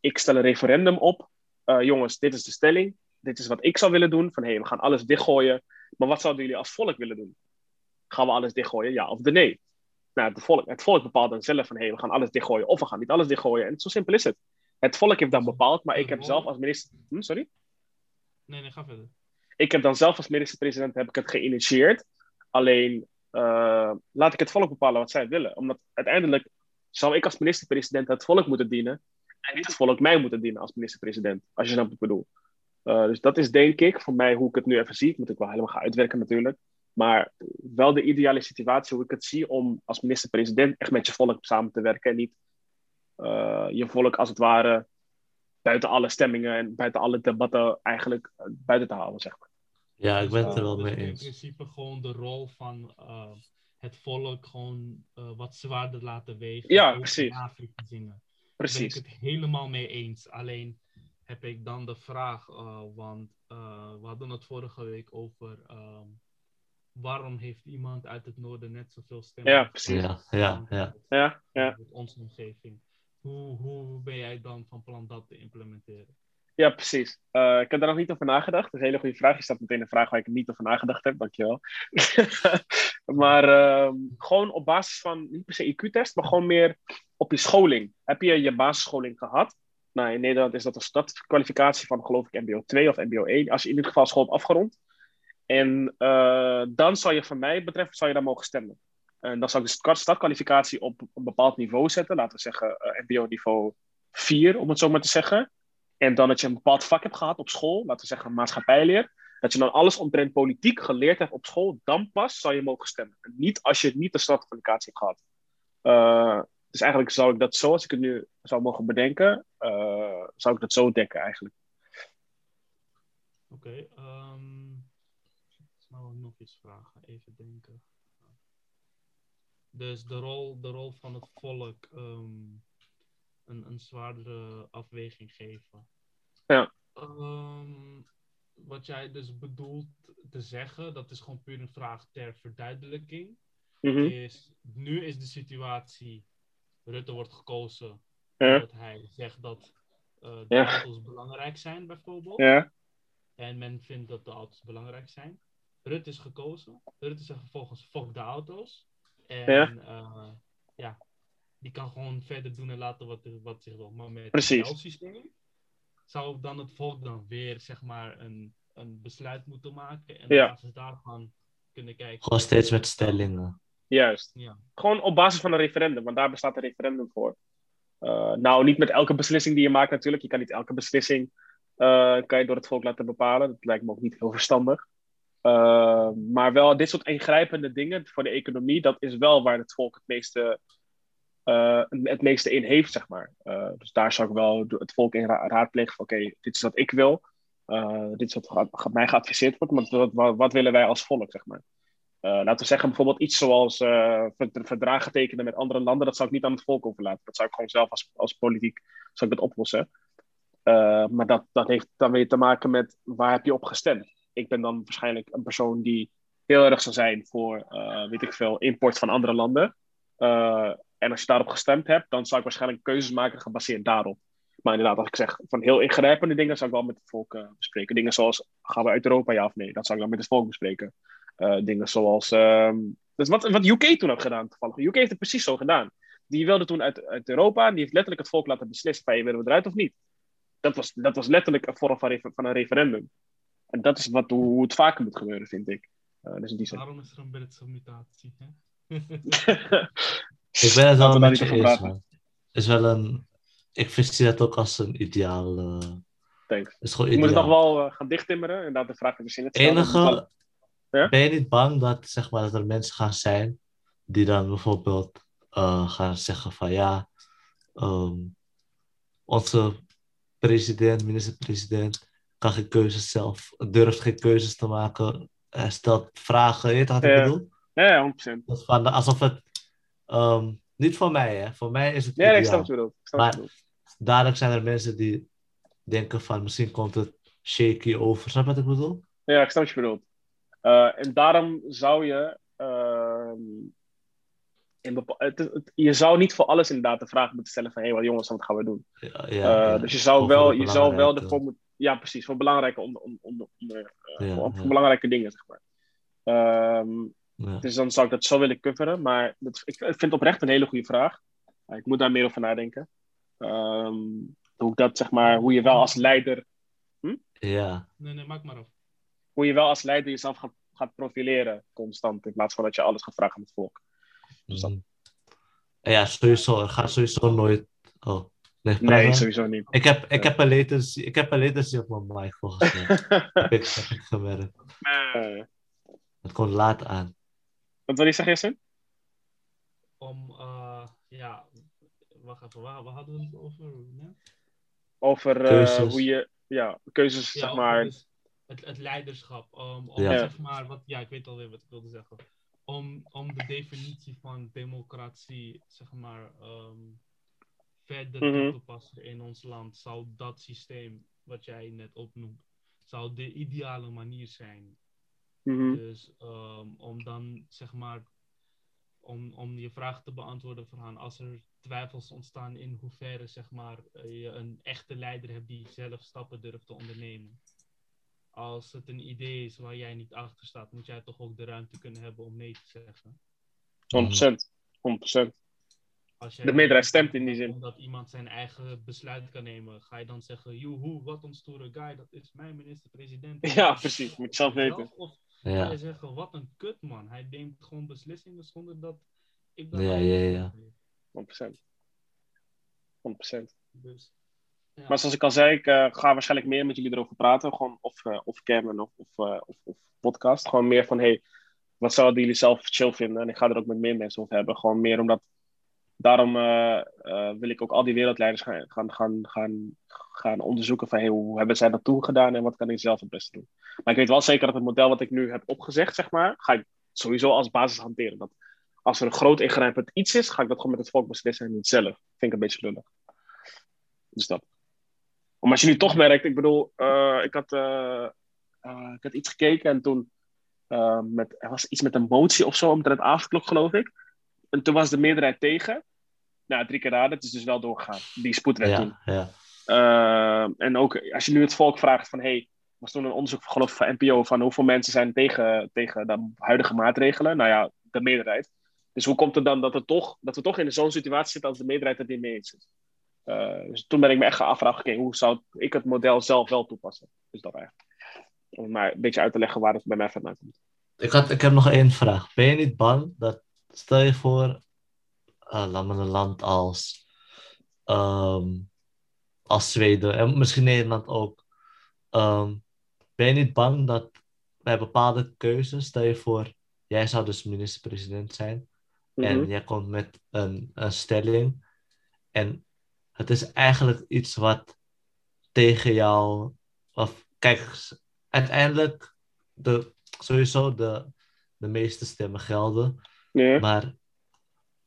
Ik stel een referendum op. Uh, jongens, dit is de stelling. Dit is wat ik zou willen doen. Van, hé, hey, we gaan alles dichtgooien. Maar wat zouden jullie als volk willen doen? Gaan we alles dichtgooien, ja of de nee? Nou, het volk, het volk bepaalt dan zelf van, hé, hey, we gaan alles dichtgooien of we gaan niet alles dichtgooien. En zo simpel is het. Het volk heeft dan bepaald, maar ik heb zelf als minister... Hm, sorry? Nee, nee, ga verder. Ik heb dan zelf als minister-president heb ik het geïnitieerd. Alleen uh, laat ik het volk bepalen wat zij willen. Omdat uiteindelijk zou ik als minister-president het volk moeten dienen. En niet het volk mij moeten dienen als minister-president. Als je snapt wat bedoel. Uh, dus dat is denk ik voor mij hoe ik het nu even zie. Ik moet ik wel helemaal gaan uitwerken natuurlijk. Maar wel de ideale situatie hoe ik het zie om als minister-president echt met je volk samen te werken. En niet uh, je volk als het ware buiten alle stemmingen en buiten alle debatten eigenlijk buiten te halen, zeg maar. Ja, ik ben het er wel dus mee in eens. principe gewoon de rol van uh, het volk gewoon uh, wat zwaarder laten wegen. Ja, precies. in Afrika-dingen. Precies. Daar ben ik het helemaal mee eens. Alleen heb ik dan de vraag, uh, want we hadden het vorige week over um, waarom heeft iemand uit het noorden net zoveel stemmen? Ja, precies. Ja, ja, ja. ja, ja. Onze omgeving. Hoe, hoe ben jij dan van plan dat te implementeren? Ja, precies. Uh, ik heb daar nog niet over nagedacht. Dat is een hele goede vraag. Je stelt meteen een vraag waar ik niet over nagedacht heb. Dankjewel. maar uh, gewoon op basis van, niet per se IQ-test, maar gewoon meer op je scholing. Heb je je basisscholing gehad? Nou, in Nederland is dat een stadskwalificatie van, geloof ik, MBO 2 of MBO 1. Als je in ieder geval school hebt afgerond. En uh, dan zou je, van mij betreft, zou je daar mogen stemmen. En dan zou ik de stadkwalificatie op een bepaald niveau zetten. Laten we zeggen uh, MBO niveau 4, om het zo maar te zeggen. En dan dat je een bepaald vak hebt gehad op school, laten we zeggen maatschappijleer. Dat je dan alles omtrent politiek geleerd hebt op school, dan pas zou je mogen stemmen. En niet als je niet de stadkwalificatie hebt gehad. Uh, dus eigenlijk zou ik dat zo, als ik het nu zou mogen bedenken, uh, zou ik dat zo dekken eigenlijk. Oké, okay, um, nou nog iets vragen, even denken. Dus de rol, de rol van het volk. Um, een, een zwaardere afweging geven. Ja. Um, wat jij dus bedoelt te zeggen, dat is gewoon puur een vraag ter verduidelijking. Mm -hmm. Is, nu is de situatie, Rutte wordt gekozen ja. omdat hij zegt dat uh, de ja. auto's belangrijk zijn, bijvoorbeeld. Ja. En men vindt dat de auto's belangrijk zijn. Rutte is gekozen. Rutte zegt vervolgens, fuck de auto's. En ja, uh, ja die kan gewoon verder doen en laten wat, wat zich wil. Maar met Precies. het systeem zou dan het volk dan weer zeg maar een, een besluit moeten maken en Ja. op basis daarvan kunnen kijken. Gewoon steeds met stellingen. Juist. Ja. Gewoon op basis van een referendum, want daar bestaat een referendum voor. Uh, nou, niet met elke beslissing die je maakt natuurlijk. Je kan niet elke beslissing uh, kan je door het volk laten bepalen. Dat lijkt me ook niet heel verstandig. Uh, maar wel dit soort ingrijpende dingen voor de economie, dat is wel waar het volk het meeste, uh, het meeste in heeft, zeg maar. Uh, dus daar zou ik wel het volk in ra raadplegen van oké, dit is wat ik wil. dit is wat mij geadviseerd wordt, maar wat, wat, willen wij als volk, zeg maar. laten we zeggen bijvoorbeeld iets zoals verdragen tekenen met andere landen, dat zou ik niet aan het volk overlaten. Dat zou ik gewoon zelf als, als politiek zou ik dat oplossen. maar dat, dat heeft dan weer te maken met waar heb je op gestemd ik ben dan waarschijnlijk een persoon die heel erg zou zijn voor, weet ik veel, import van andere landen. En als je daarop gestemd hebt, dan zou ik waarschijnlijk keuzes maken gebaseerd daarop. Maar inderdaad, als ik zeg van heel ingrijpende dingen, zou ik wel met het volk uh, bespreken. Dingen zoals, gaan we uit Europa, ja of nee? Dat zou ik dan met het volk bespreken. dingen zoals, um, dus wat, wat UK toen had gedaan, toevallig. UK heeft het precies zo gedaan. Die wilde toen uit, uit Europa, en die heeft letterlijk het volk laten beslissen van, je willen we eruit of niet? Dat was, dat was letterlijk een vorm van, van een referendum. En dat is wat, hoe het vaker moet gebeuren, vind ik. Uh, dus die Waarom is er een Britse mutatie? Hè? ik ben het wel een beetje eens. Is wel een... Ik zie dat ook als een ideaal... Uh... Thanks. Is gewoon ideaal. Je moet het nog wel uh, gaan dichttimmeren en dat de vraag is in het Enige... Ja? Ben je niet bang dat, zeg maar, dat er mensen gaan zijn die dan bijvoorbeeld uh, gaan zeggen van ja, um, onze president, minister-president, kan geen keuzes zelf, durft geen keuzes te maken, hij stelt vragen, weet je wat ik bedoel? Ja, 100%. Dat van, alsof het, um, niet voor mij hè, voor mij is het Ja, ik snap je bedoelt. Maar dadelijk zijn er mensen die denken van, misschien komt het shaky over, snap je wat ik bedoel? Ja, ik snap wat je bedoelt. Uh, en daarom zou je uh, in het, het, je zou niet voor alles inderdaad de vraag moeten stellen van hé, hey, wat jongens, wat gaan we doen? Ja, ja, uh, dus je zou wel, je zou wel ervoor moeten ja, precies. Voor belangrijke, onder, onder, onder, uh, voor, voor, belangrijke dingen, zeg maar. Um, dus dan zou ik dat zo willen coveren. Maar dat, ik, ik vind het oprecht een hele goede vraag. ik moet daar meer over nadenken. Um, hoe dat, zeg maar, hoe je wel als leider... Hm? Ja. Nee, nee, maak maar af. Hoe je wel als leider jezelf gaat, gaat profileren constant. In plaats van dat je alles gaat vragen aan het volk. Dus dat... Ja, sowieso. Er gaat sowieso nooit... Oh. Nee, nee sowieso niet. Ik heb, ik, heb een latency, ik heb een latency op mijn mic volgens mij. heb ik, gemerkt. Nee. Het komt laat aan. Wat wil je zeggen, Jesse? Om, uh, ja, wacht even, waar, waar hadden we het over? Over uh, hoe je, ja, keuzes, ja, zeg maar. Dus het, het leiderschap. Um, om, ja. zeg maar, wat, ja, ik weet alweer wat ik wilde zeggen. Om, om de definitie van democratie, zeg maar, um, verder mm toe te passen in ons land, zou dat systeem wat jij net opnoemt, zou de ideale manier zijn. Mm-hmm. Dus um, om dan zeg maar, om, om je vraag te beantwoorden, als er twijfels ontstaan in hoeverre zeg maar, je een echte leider hebt die zelf stappen durft te ondernemen. Als het een idee is waar jij niet achter staat, moet jij toch ook de ruimte kunnen hebben om nee te zeggen. 100%. 100% de meerderheid stemt in die zin. Omdat iemand zijn eigen besluit kan nemen, ga je dan zeggen: Joehoe, wat een stoere guy, dat is mijn minister-president. Ja, precies, moet je zelf weten. Of ja. je zeggen: Wat een kut man, hij neemt gewoon beslissingen zonder dat ik dat. Ja, ja, ja. 100%. 100%. Dus, ja. Maar zoals ik al zei, ik uh, ga waarschijnlijk meer met jullie erover praten. Gewoon of, uh, of cam of, of, uh, of, of, podcast. Gewoon meer van: hey, wat zouden jullie zelf chill vinden? En ik ga er ook met meer mensen over hebben. Gewoon meer omdat daarom uh, uh, wil ik ook al die wereldleiders gaan, gaan, gaan, gaan, gaan onderzoeken van hey, hoe hebben zij dat toen gedaan en wat kan ik zelf het beste doen. Maar ik weet wel zeker dat het model wat ik nu heb opgezegd, zeg maar, ga ik sowieso als basis hanteren. Dat als er een groot ingrijpend iets is, ga ik dat gewoon met het volk beslissen en niet zelf. Vind ik een beetje lullig. Dus dat. Maar als je nu toch merkt, ik bedoel, uh, ik, had, ik had iets gekeken en toen met, er was iets met een motie of zo omtrent avondklok, geloof ik. En toen was de meerderheid tegen nou, drie keer raden. Het is dus wel doorgegaan, die spoedwet toen. Ja. Uh, en ook als je nu het volk vraagt van... Hey, was toen een onderzoek geloof van NPO... van hoeveel mensen zijn tegen, tegen de huidige maatregelen? Nou ja, de meerderheid. Dus hoe komt het dan dat, het toch, dat we toch in zo'n situatie zitten... als de meerderheid het niet mee eens is? Uh, dus toen ben ik me echt. Okay, hoe zou ik het model zelf wel toepassen? Dus dat eigenlijk. Om maar een beetje uit te leggen waar het bij mij vandaan komt. Ik, had, ik heb nog één vraag. Ben je niet bang dat... Stel je voor, uh, laat maar een land als, um, als Zweden en misschien Nederland ook. Um, ben je niet bang dat bij bepaalde keuzes, stel je voor, jij zou dus minister-president zijn. En Mhm. jij komt met een, een stelling. En het is eigenlijk iets wat tegen jou. Of, kijk, uiteindelijk, de, sowieso de, de meeste stemmen gelden. Maar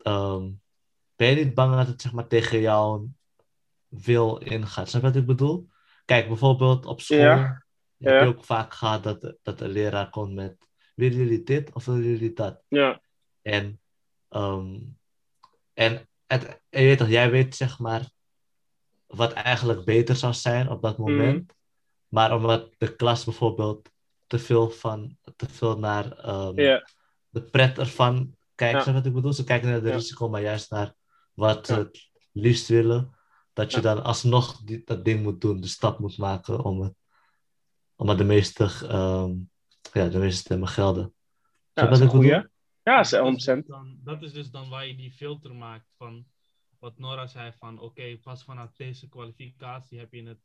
ehm, ben je niet bang dat het zeg maar, tegen jouw wil ingaat? Snap je wat ik bedoel? Kijk, bijvoorbeeld op school Ja. heb Ja. je ook vaak gehad dat, dat de leraar komt met willen jullie dit of willen jullie dat? Ja. En, ehm, en, het, en je weet toch, jij weet zeg maar wat eigenlijk beter zou zijn op dat moment. Maar omdat de klas bijvoorbeeld te veel, van, te veel naar ehm, de pret ervan kijkt, Ja. je wat ik bedoel? Ze kijken naar de Ja. risico, maar juist naar wat ze het liefst willen. Dat je Ja. dan alsnog die, dat ding moet doen, de stap moet maken om het, omdat de meeste, ehm, ja, de meeste stemmen gelden. Ja, dat is een? Ja, Dat ze- is 100%. dus dan- Dat is dus dan waar je die filter maakt van wat Nora zei van oké, pas vanaf deze kwalificatie heb je het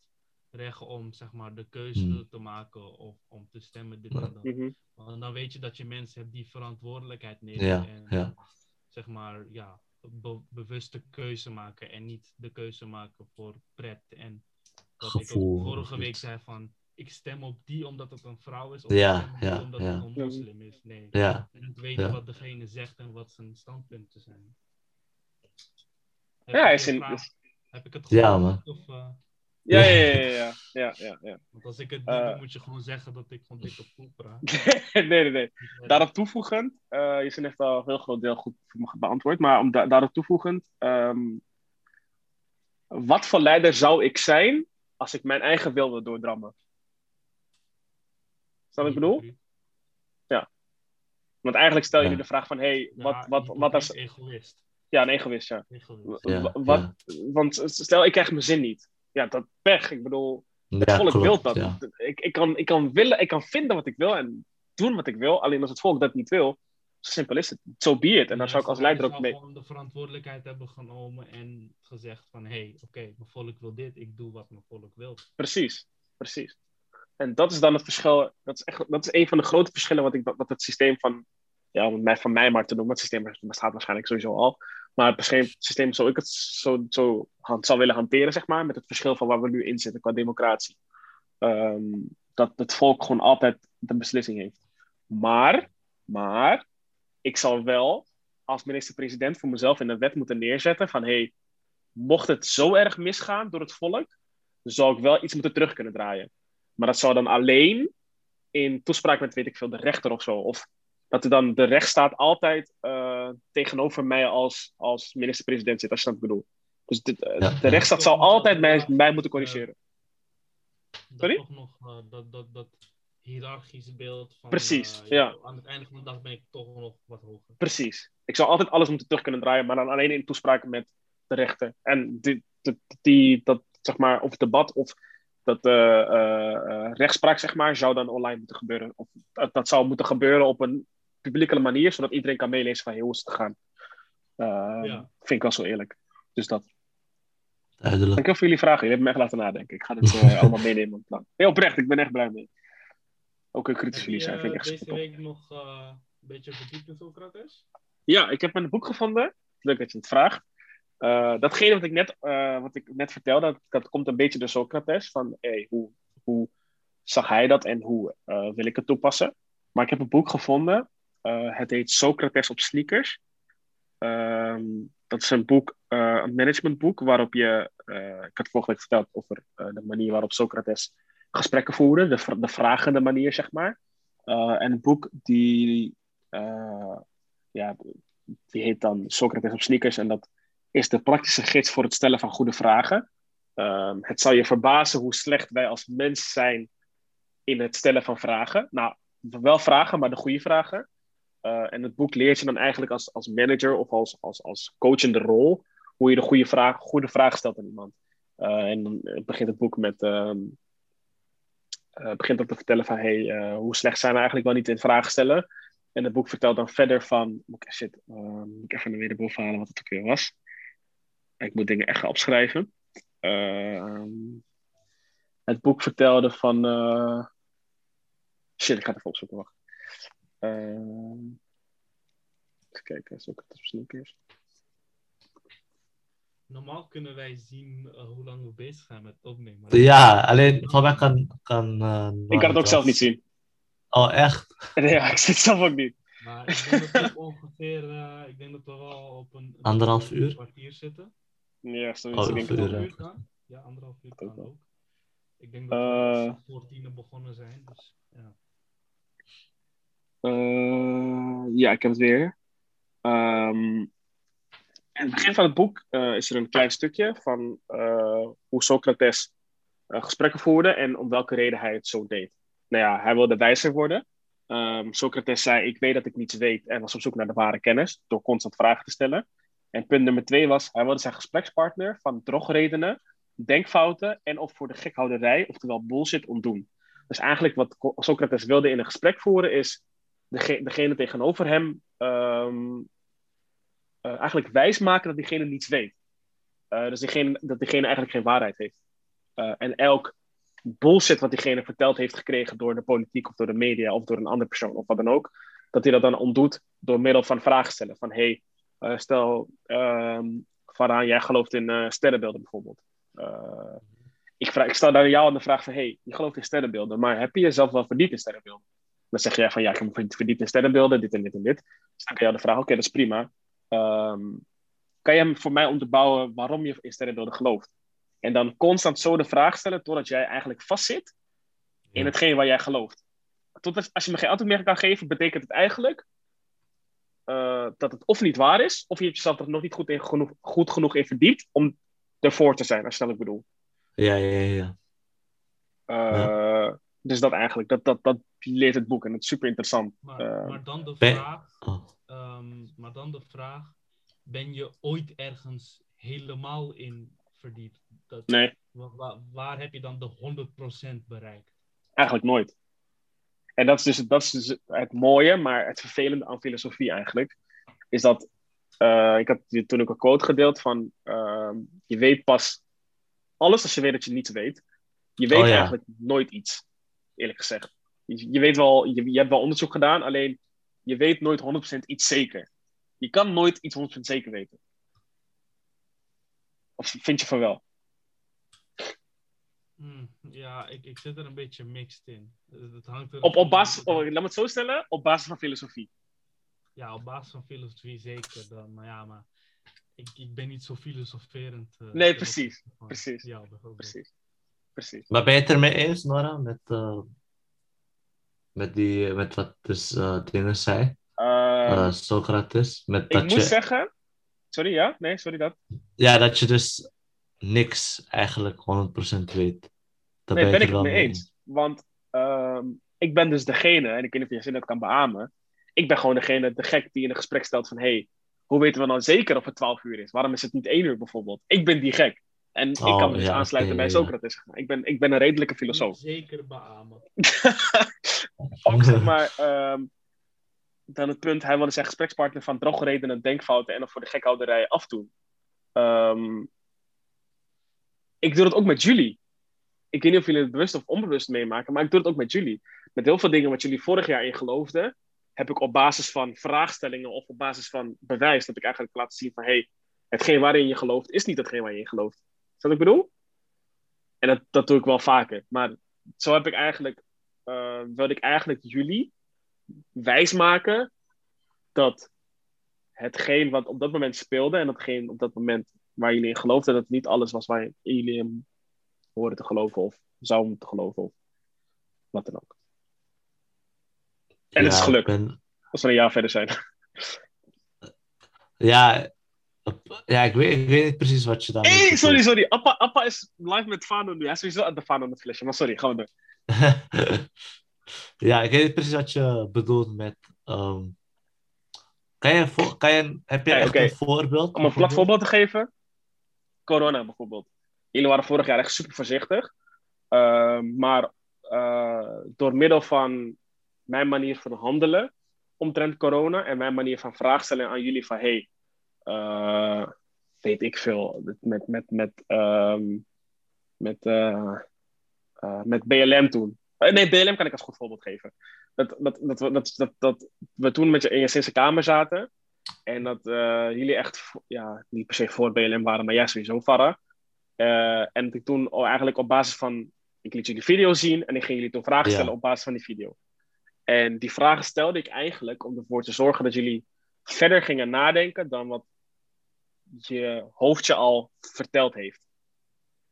recht om zeg maar de keuze Hmm. te maken of om te stemmen dit en dat. Mhm. Want dan weet je dat je mensen hebt die verantwoordelijkheid nemen Ja, en ja. zeg maar ja, be- bewuste keuze maken en niet de keuze maken voor pret en wat ik Gevoel ook vorige week zei van ik stem op die omdat het een vrouw is of Ja, ik ja, omdat ja. het een moslim is. Nee. Ja, En het weten Ja. wat degene zegt en wat zijn standpunten zijn. Heb Ja, ik is in- vraag- Heb ik het goed Ja, beantwoord Of, eh, Ja, ja, ja, ja, ja, ja, ja, ja. want als ik het niet Eh. doe, moet je gewoon zeggen dat ik van dikke poep praat. nee, nee, nee. Daarop toevoegend, eh, je zijn echt al een heel groot deel goed voor me beantwoord, maar om da- daarop toevoegend, ehm, wat voor leider zou ik zijn als ik mijn eigen wil wil doordrammen? Snap wat ik bedoel? Want eigenlijk stel je Ja. nu de vraag van, hey, Ja, wat, wat, wat als... egoïst. Ja, een egoïst, ja. egoïst. Ja, Wa- wat, Want stel, ik krijg mijn zin niet. Ja, dat pech. Ik bedoel, het ja, volk klopt, wil dat. ja. Ik, ik, kan, ik, kan willen, ik kan vinden wat ik wil en doen wat ik wil. Alleen als het volk dat niet wil, zo simpel is het. So be it. En daar zou ik als leider ook mee... gewoon de verantwoordelijkheid hebben genomen en gezegd van hé, hey, oké, mijn volk wil dit, ik doe wat mijn volk wil. Precies, precies. En dat is dan het verschil. Dat is, echt, dat is een van de grote verschillen wat, ik, wat het systeem van, ja, om het mij, van mij maar te noemen. Het systeem bestaat waarschijnlijk sowieso al. Maar het systeem, zoals ik het zo, zo zou willen hanteren, zeg maar, met het verschil van waar we nu in zitten qua democratie. Ehm, dat het volk gewoon altijd de beslissing heeft. Maar, maar, ik zal wel als minister-president voor mezelf in de wet moeten neerzetten van, hey, mocht het zo erg misgaan door het volk, dan zou ik wel iets moeten terug kunnen draaien. Maar dat zou dan alleen in toespraak met, weet ik veel, de rechter of zo. Of dat er dan de rechtsstaat altijd eh, tegenover mij als, als minister-president zit, als je dat bedoelt. Dus de, de- Ja, de rechtsstaat zal altijd mij, mij moeten corrigeren. Dat Sorry? toch nog eh, dat, dat, dat hiërarchisch beeld van Precies, eh, ja. aan het einde van de dag ben ik toch nog wat hoger. Precies. Ik zou altijd alles moeten terug kunnen draaien, maar dan alleen in toespraak met de rechter. En die, die, die, dat, zeg maar, of het debat of dat eh, eh, eh, rechtspraak, zeg maar, zou dan online moeten gebeuren. Of dat, dat zou moeten gebeuren op een publieke manier, zodat iedereen kan meelezen van hey, hoe is het gegaan. Eh, Ja. Vind ik wel zo eerlijk. Dus dat. Duidelijk. Dankjewel voor jullie vragen. Jullie hebben me echt laten nadenken. Ik ga dit eh, allemaal meenemen. in mijn plan. Heel oprecht, ik ben echt blij mee. Ook een kritisch Heb je jullie zijn, vind ik eh, echt deze super tof. week nog eh, een beetje verdiept in Socrates? Ja, ik heb een boek gevonden. Leuk dat je het vraagt. Eh, datgene wat ik net, eh, wat ik net vertelde, dat, dat komt een beetje door Socrates. Van hey, hoe, hoe zag hij dat en hoe eh, wil ik het toepassen? Maar ik heb een boek gevonden. Eh, het heet Socrates op sneakers. Ehm, dat is een boek, eh, een managementboek, waarop je, eh, ik had vorige week verteld over de manier waarop Socrates gesprekken voerde, de, de vragende manier, zeg maar. En het boek die, ja, die heet dan Socrates op sneakers en dat is de praktische gids voor het stellen van goede vragen. Ehm, het zal je verbazen hoe slecht wij als mens zijn in het stellen van vragen. Nou, wel vragen, maar de goede vragen. Eh, en het boek leert je dan eigenlijk als, als manager of als, als, als coachende rol hoe je de goede vraag, goede vraag stelt aan iemand. Eh, en dan eh, begint het boek met. ehm, eh, begint ook te vertellen van hey, hoe slecht zijn we eigenlijk wel niet in vragen stellen. En het boek vertelt dan verder van. Shit, moet ik even weer erboven halen wat het ook weer was. Ik moet dingen echt gaan opschrijven. Ehm, het boek vertelde van. Shit, ik ga het even opzoeken, wacht. Uh, even kijken, zoek het sneakers. Normaal kunnen wij zien uh, hoe lang we bezig zijn met opnemen. Maar Ja, alleen van mij kan. kan eh, Ik kan het ook zelf niet zien. Oh, echt? Ja, ik zie het zelf ook niet. Maar ik denk dat we ongeveer, eh, ik denk dat we wel op een, een Anderhalf uur? kwartier zitten. Ja, zoiets. Oh, ik denk ik uur, ja. uur kan. Ja, anderhalf uur kan ook. Ik denk dat Eh. we voor tienen begonnen zijn. Dus, ja. Eh, ja, ik heb het weer. Ehm, in het begin van het boek eh, is er een klein stukje van eh, hoe Socrates gesprekken voerde en om welke reden hij het zo deed. Nou ja, hij wilde wijzer worden. Ehm, Socrates zei: Ik weet dat ik niets weet en was op zoek naar de ware kennis door constant vragen te stellen. En punt nummer twee was: hij wilde zijn gesprekspartner van drogredenen, denkfouten en of voor de gekhouderij, oftewel bullshit, ontdoen. Dus eigenlijk wat Socrates wilde in een gesprek voeren is dege- degene tegenover hem ehm, eh, eigenlijk wijsmaken dat diegene niets weet. Eh, dus diegene, dat diegene eigenlijk geen waarheid heeft. Eh, en elk bullshit wat diegene verteld heeft gekregen door de politiek of door de media of door een andere persoon of wat dan ook, dat hij dat dan ontdoet door middel van vragen stellen. Van hey, stel, Farhan, jij gelooft in sterrenbeelden bijvoorbeeld. Ik, vraag, ik stel dan jou aan de vraag van hey, je gelooft in sterrenbeelden, maar heb je jezelf wel verdiept in sterrenbeelden? Dan zeg jij van ja, ik heb me verdiept in sterrenbeelden, dit en dit en dit. Dus dan kan je de vraag, oké, dat is prima. Ehm, kan je hem voor mij onderbouwen waarom je in sterrenbeelden gelooft? En dan constant zo de vraag stellen totdat jij eigenlijk vastzit in Ja. hetgeen waar jij gelooft. Tot als je me geen antwoord meer kan geven, betekent het eigenlijk eh, dat het of niet waar is, of je hebt jezelf er nog niet goed, in, genoeg, goed genoeg in verdiept om ervoor te zijn, als je dat ik bedoel. Ja, ja, ja. Eh, Dus dat eigenlijk, dat, dat, dat leert het boek en het is super interessant. Maar, Eh, maar dan de ben- vraag, Oh. ehm, maar dan de vraag, ben je ooit ergens helemaal in verdiept? Dat, nee, wa- wa- waar heb je dan de 100% bereikt? eigenlijk nooit. En dat is, dus, dat is dus het mooie, maar het vervelende aan filosofie eigenlijk. Is dat, eh, ik had toen ook een quote gedeeld van, ehm, je weet pas alles als je weet dat je niets weet. Je weet Oh, ja. eigenlijk nooit iets, eerlijk gezegd. Je, je weet wel, je, je hebt wel onderzoek gedaan, alleen je weet nooit 100% iets zeker. Je kan nooit iets 100% zeker weten. Of vind je van wel? Hmm, ja, ik, ik zit er een beetje mixed in. Het hangt er Op, op basis, oh, laat me het zo stellen, op basis van filosofie. Ja, op basis van filosofie zeker dan. Maar ja, maar ik, ik ben niet zo filosoferend. eh, Nee, precies, van precies, bijvoorbeeld. Precies. Precies. Maar ben je het ermee eens, Nora? Met, eh, met, die, met wat dus eh, dingen zei? Eh Socrates? Met ik dat moet je, zeggen. Sorry, ja? Nee, sorry dat. Ja, dat je dus niks eigenlijk 100% weet. Daar nee, ben ik er het mee eens. Want ehm, ik ben dus degene, en ik weet niet of je zin dat kan beamen. Ik ben gewoon degene, de gek die in een gesprek stelt van: hey, hoe weten we dan zeker of het 12 uur is? Waarom is het niet 1 uur bijvoorbeeld? Ik ben die gek. En ik Oh, kan me dus ja, aansluiten bij ja, ja. Socrates. Ik ben, ik ben een redelijke filosoof. Zeker beamen. ook zeg maar, ehm, dan het punt, hij wilde zijn gesprekspartner van drogredenen, denkfouten en of voor de gekhouderij afdoen. Ehm, ik doe dat ook met jullie. Ik weet niet of jullie het bewust of onbewust meemaken, maar ik doe het ook met jullie. Met heel veel dingen wat jullie vorig jaar in geloofden, heb ik op basis van vraagstellingen of op basis van bewijs dat ik eigenlijk laat zien van hey, hetgeen waarin je gelooft is niet hetgeen waar je in gelooft. Wat ik bedoel? En dat, dat doe ik wel vaker. Maar zo heb ik eigenlijk, eh, wilde ik eigenlijk jullie wijsmaken dat hetgeen wat op dat moment speelde en datgene op dat moment waar jullie in geloofden, dat het niet alles was waar jullie in hoorden te geloven of zouden moeten geloven of wat dan ook. En het is gelukt, ben- als we een jaar verder zijn. ja, ja ik, weet, ik weet niet precies wat je daarmee Hey, sorry, sorry. Appa, Appa is live met Fano nu. Hij is sowieso aan de Fano met flesje, maar sorry, gaan we door. ja, ik weet niet precies wat je bedoelt met. ehm, kan je, voor, kan je, heb je Hey, echt oké. een voorbeeld? Om een plat voorbeeld te geven. Corona bijvoorbeeld. Jullie waren vorig jaar echt super voorzichtig. Ehm, maar eh, door middel van mijn manier van handelen omtrent corona en mijn manier van vraag stellen aan jullie van hey, eh, weet ik veel, met, met, met, ehm, met, eh, eh, met BLM toen. Nee, BLM kan ik als goed voorbeeld geven. Dat, dat, dat, we- dat, dat, dat we toen met je in je sinds kamer zaten. En dat jullie echt, ja, niet per se voor BLM waren, maar jij sowieso. Eh, en dat ik toen eigenlijk op basis van, ik liet jullie video zien en ik ging jullie toen vragen Ja. stellen op basis van die video. En die vragen stelde ik eigenlijk om ervoor te zorgen dat jullie verder gingen nadenken dan wat je hoofdje al verteld heeft.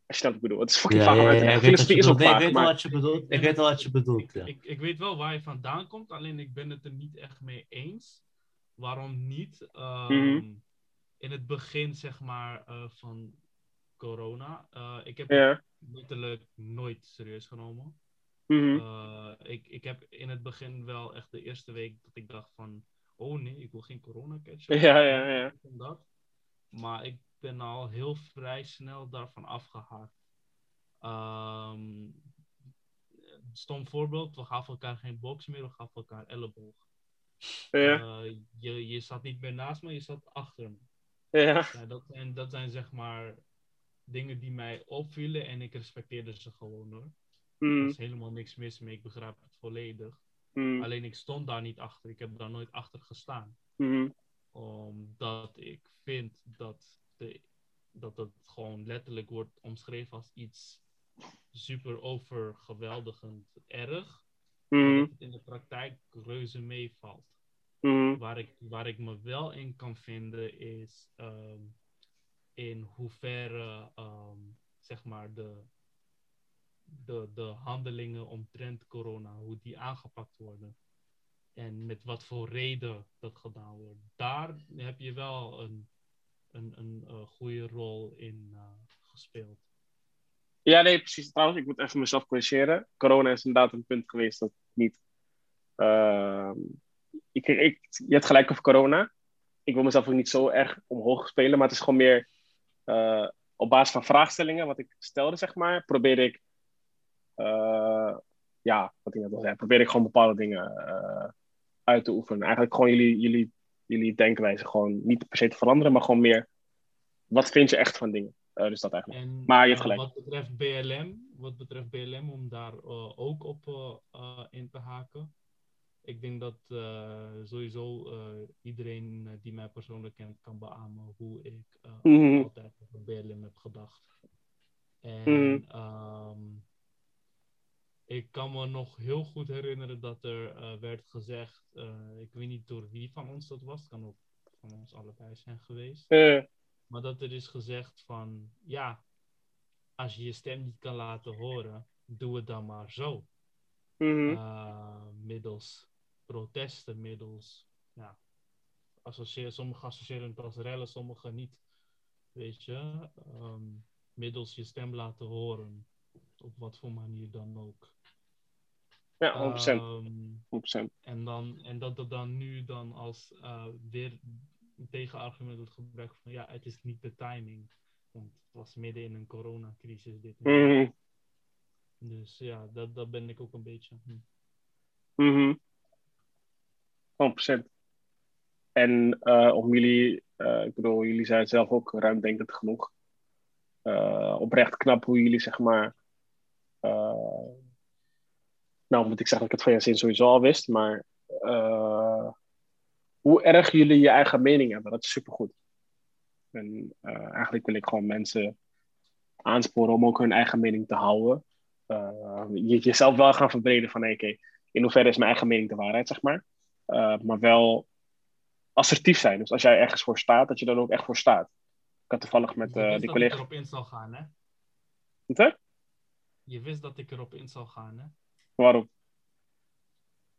Als je snapt wat ik bedoel. Het is fucking Ja, vaag Filosofie is ook bedoelt. Nee, ik weet wel maar wat je bedoelt. Ik weet wel wat je bedoelt, ja. Ik, ik weet wel waar je vandaan komt, alleen ik ben het er niet echt mee eens. Waarom niet? Ehm, Mhm. In het begin, zeg maar, eh, van corona. eh, ik heb ja. het letterlijk nooit serieus genomen. Mhm. Eh, ik, ik heb in het begin wel echt de eerste week dat ik dacht van... Oh nee, ik wil geen corona catchen. Ja, ja, ja. En dat. Maar ik ben al heel vrij snel daarvan afgehaakt. Ehm, stom voorbeeld, we gaven elkaar geen box meer, we gaven elkaar elleboog. Ja. Eh, je, je zat niet meer naast me, je zat achter me. Ja. Ja, dat, zijn, dat zijn zeg maar dingen die mij opvielen en ik respecteerde ze gewoon hoor. Er Mhm. is helemaal niks mis mee, ik begrijp het volledig. Mhm. Alleen ik stond daar niet achter, ik heb daar nooit achter gestaan. Mhm. Omdat ik vind dat, de, dat het gewoon letterlijk wordt omschreven als iets super overgeweldigend erg. dat het in de praktijk reuze meevalt. Mhm. Waar ik, waar ik me wel in kan vinden is ehm, in hoeverre ehm, zeg maar de, de, de handelingen omtrent corona, hoe die aangepakt worden. En met wat voor reden dat gedaan wordt. Daar heb je wel een, een, een, goede rol in eh, gespeeld. Ja, nee, precies. Trouwens, ik moet even mezelf corrigeren. Corona is inderdaad een punt geweest dat niet. ehm, ik, ik, je hebt gelijk over corona. Ik wil mezelf ook niet zo erg omhoog spelen, maar het is gewoon meer eh, op basis van vraagstellingen, wat ik stelde, zeg maar, probeer ik. eh, ja, wat ik net al zei, probeer ik gewoon bepaalde dingen uit te oefenen. Eigenlijk gewoon jullie, jullie, jullie denkwijze gewoon niet per se te veranderen, maar gewoon meer. Wat vind je echt van dingen? Eh, dus dat eigenlijk. En Maar je hebt eh, gelijk. wat betreft BLM, wat betreft BLM, om daar eh, ook op in te haken. Ik denk dat sowieso iedereen die mij persoonlijk kent kan beamen hoe ik Mhm. altijd over BLM heb gedacht. En ehm, ik kan me nog heel goed herinneren dat er eh, werd gezegd, eh, ik weet niet door wie van ons dat was, het kan ook van ons allebei zijn geweest. Eh, Maar dat er is gezegd van, ja, als je je stem niet kan laten horen, doe het dan maar zo. mhm. Middels protesten, middels, ja, associeer, sommigen associëren het als rellen, sommigen niet. Weet je, Ehm, middels je stem laten horen, op wat voor manier dan ook. Ja, 100%. Ehm, 100%. en, dan, en dat er dan nu dan als eh, weer een tegenargument wordt gebruikt van ja, het is niet de timing. Want het was midden in een coronacrisis dit. Mhm. Dus ja, dat, dat ben ik ook een beetje. hm. Mhm. 100%. En eh, om jullie, eh, ik bedoel, jullie zijn zelf ook ruimdenkend genoeg. Oprecht knap hoe jullie, zeg maar. Nou, moet ik zeggen dat ik het van je zin sowieso al wist, maar. eh, hoe erg jullie je eigen mening hebben, dat is supergoed. En eh, eigenlijk wil ik gewoon mensen aansporen om ook hun eigen mening te houden. Eh, je, jezelf wel gaan verbreden van, hey, oké, in hoeverre is mijn eigen mening de waarheid, zeg maar. Maar wel assertief zijn. Dus als jij ergens voor staat, dat je dan ook echt voor staat. Ik had toevallig met Je uh, wist die dat collega. ik erop in zou gaan, hè? Wat hè? Je wist dat ik erop in zou gaan, hè? Waarom?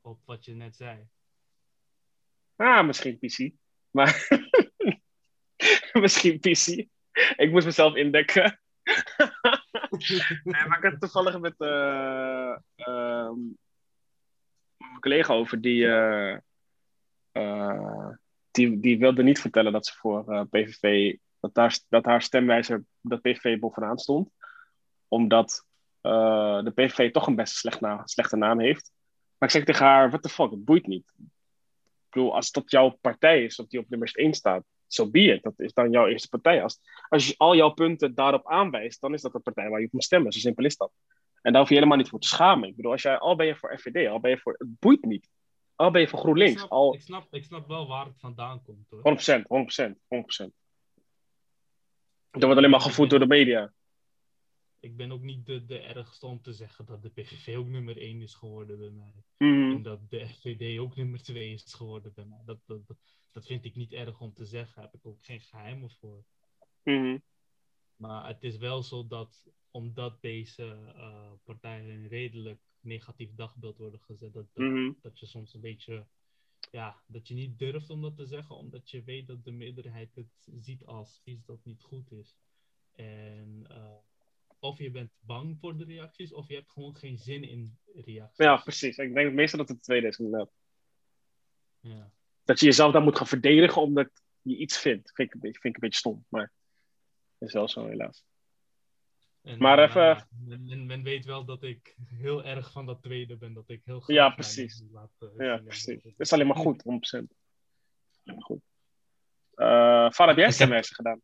Op wat je net zei. Ah, misschien PC. Maar misschien PC. Ik moest mezelf indekken. nee, maar ik had toevallig met uh, uh, mijn collega over die, uh, die, die wilde niet vertellen dat ze voor uh, PVV dat, daar, dat haar stemwijzer dat PVV bovenaan stond, omdat uh, de PVV toch een best slecht na, slechte naam heeft. Maar ik zeg tegen haar: what the fuck, het boeit niet. Ik bedoel, als dat jouw partij is, of die op nummer 1 staat, zo so be it. Dat is dan jouw eerste partij. Als, als je al jouw punten daarop aanwijst, dan is dat de partij waar je op moet stemmen. Zo simpel is dat. En daar hoef je helemaal niet voor te schamen. Ik bedoel, als jij, al ben je voor FVD, al ben je voor, het boeit niet. Al ben je voor Ik GroenLinks, snap, al ik, snap, ik snap wel waar het vandaan komt hoor. 100%, 100%, 100%. Dat wordt alleen maar gevoed door de media. Ik ben ook niet de, de ergste om te zeggen dat de PVV ook nummer 1 is geworden bij mij. Mhm. En dat de FVD ook nummer 2 is geworden bij mij. Dat, dat, dat, vind ik niet erg om te zeggen. Daar heb ik ook geen geheimen voor. Mhm. Maar het is wel zo dat, omdat deze eh, partijen een redelijk negatief dagbeeld worden gezet, dat, dat, Mhm. dat je soms een beetje, ja, dat je niet durft om dat te zeggen, omdat je weet dat de meerderheid het ziet als iets dat niet goed is. En eh, of je bent bang voor de reacties, of je hebt gewoon geen zin in reacties. Ja, precies. Ik denk meestal dat het tweede is, inderdaad. Ja. Dat je jezelf dan moet gaan verdedigen omdat je iets vindt. Vind ik een beetje, vind ik een beetje stom, maar is wel zo helaas. En, Maar eh, even- ja, men, men- men weet wel dat ik heel erg van dat tweede ben, dat ik heel graag Ja, mijn precies. laat, eh, Ja, precies. Dat is alleen maar goed, 100%. Alleen maar goed. Eh Farah, heb jij gedaan?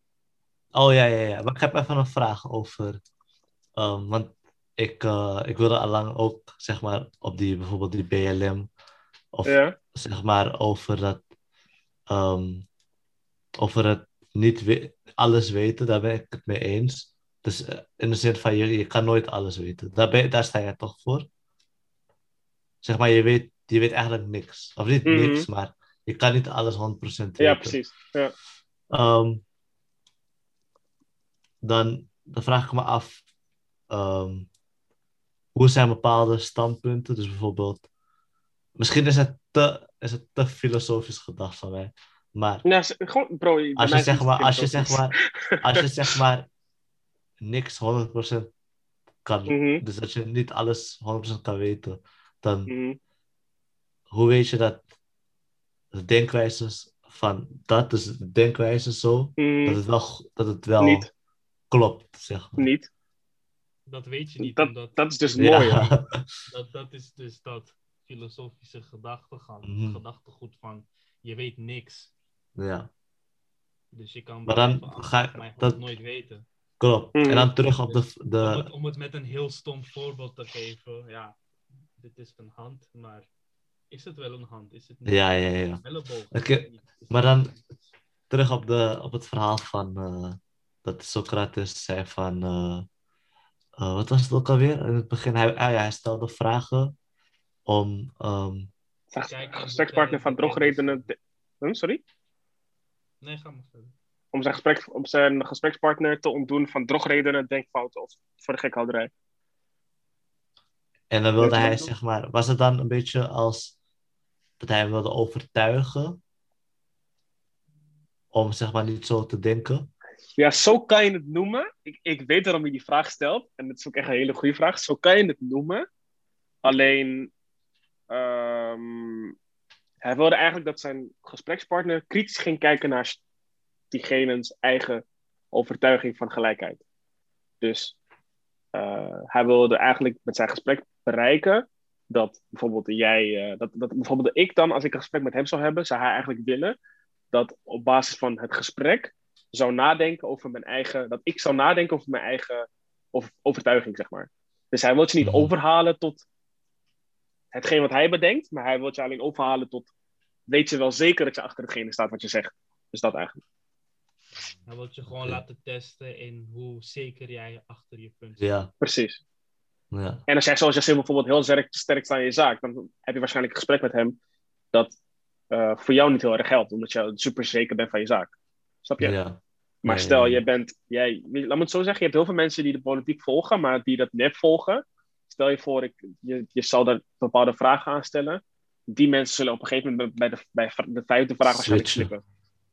Oh ja, ja, ja. Maar ik heb even een vraag over. Ehm, want ik, eh, ik wilde allang ook, zeg maar, op die bijvoorbeeld die BLM. Of Ja? zeg maar over dat. ehm, over het niet we- alles weten, daar ben ik het mee eens. Dus eh, in de zin van je, je kan nooit alles weten. Daar, ben, daar sta je toch voor? Zeg maar, je weet, je weet eigenlijk niks. Of niet Mhm. niks, maar je kan niet alles 100% weten. Ja, precies. Ja. Ehm, dan, dan vraag ik me af, ehm, hoe zijn bepaalde standpunten? Dus bijvoorbeeld, misschien is het te, is het te filosofisch gedacht van mij, maar Nou, gewoon, bro, als je zeg maar, als je zeg maar, als je zeg maar niks 100% kan, Mhm, dus dat je niet alles 100% kan weten, dan mhm. hoe weet je dat de denkwijzes van dat, dus de denkwijze zo, Mhm. dat het wel, dat het wel Niet. klopt, zeg maar. Niet. Dat weet je niet, Dat, omdat dat is dus Ja. mooie. dat, dat is dus dat filosofische gedachtegang, Mhm. gedachtegoed van je weet niks. ja, Dus je kan Maar dan ga ik- mij dat- nooit weten. klopt. Mhm. En dan terug op de, Om de het, om het met een heel stom voorbeeld te geven, ja, dit is een hand, maar is het wel een hand? Is het niet ja, ja, ja. een maar dan-? Terug op, de, op het verhaal van eh, dat Socrates zei van, eh, eh, wat was het ook alweer? In het begin, hij, ah ja, hij stelde vragen om, ehm, Kijk, Gesprekspartner van bekend is. drogredenen. Hm, sorry? Nee, ga maar verder. Om zijn, gesprek, om zijn gesprekspartner te ontdoen van drogredenen, denkfouten of voor de gekhouderij. en dan wilde hij, zeg maar, was het dan een beetje als dat hij hem wilde overtuigen om, zeg maar, niet zo te denken? Ja, zo kan je het noemen. Ik, ik weet waarom je die vraag stelt. En dat is ook echt een hele goede vraag. Zo kan je het noemen. Alleen, ehm, hij wilde eigenlijk dat zijn gesprekspartner kritisch ging kijken naar diegene's eigen overtuiging van gelijkheid. Dus eh, hij wilde eigenlijk met zijn gesprek bereiken dat bijvoorbeeld jij, eh, dat, dat bijvoorbeeld ik dan, als ik een gesprek met hem zou hebben, zou hij eigenlijk willen dat op basis van het gesprek zou nadenken over mijn eigen, dat ik zou nadenken over mijn eigen of, overtuiging, zeg maar. Dus hij wil je niet Mhm. overhalen tot hetgeen wat hij bedenkt, maar hij wil je alleen overhalen tot, weet je wel zeker dat je achter hetgene staat wat je zegt. Dus dat eigenlijk. Hij wil je gewoon Ja. laten testen in hoe zeker jij achter je punt staat. Ja, Precies. ja, En als jij zoals Jassim bijvoorbeeld heel sterk, sterk staat in je zaak, dan heb je waarschijnlijk een gesprek met hem dat eh, voor jou niet heel erg geldt, omdat je super zeker bent van je zaak. Snap je? ja. Maar stel, jij bent, jij, laat me het zo zeggen, je hebt heel veel mensen die de politiek volgen, maar die dat net volgen. Stel je voor, ik, je, je zal daar bepaalde vragen aan stellen. Die mensen zullen op een gegeven moment bij de, bij de vijfde vraag waarschijnlijk slippen.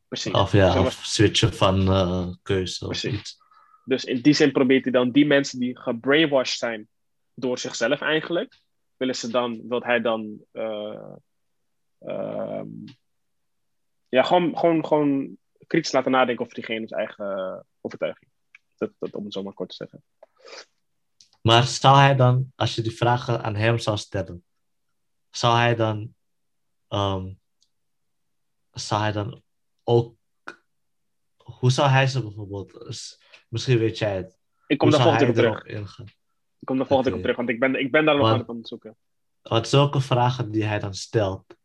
Precies. Of ja, of switchen van eh, keuze of Precies. iets. Dus in die zin probeert hij dan die mensen die gebrainwashed zijn door zichzelf eigenlijk, willen ze dan, wil hij dan, eh, ehm, ja, gewoon, gewoon, gewoon kritisch laten nadenken over diegene's eigen eh, overtuiging. Dat, dat, om het zo maar kort te zeggen. Maar zou hij dan, als je die vragen aan hem zou stellen, zou hij dan, zou hij dan ook, hoe zou hij ze bijvoorbeeld, misschien weet jij het, Ik kom daar volgende keer op terug. Ik kom er volgende keer op terug, want ik ben, ik ben daar nog aan het onderzoeken. Want zulke vragen die hij dan stelt,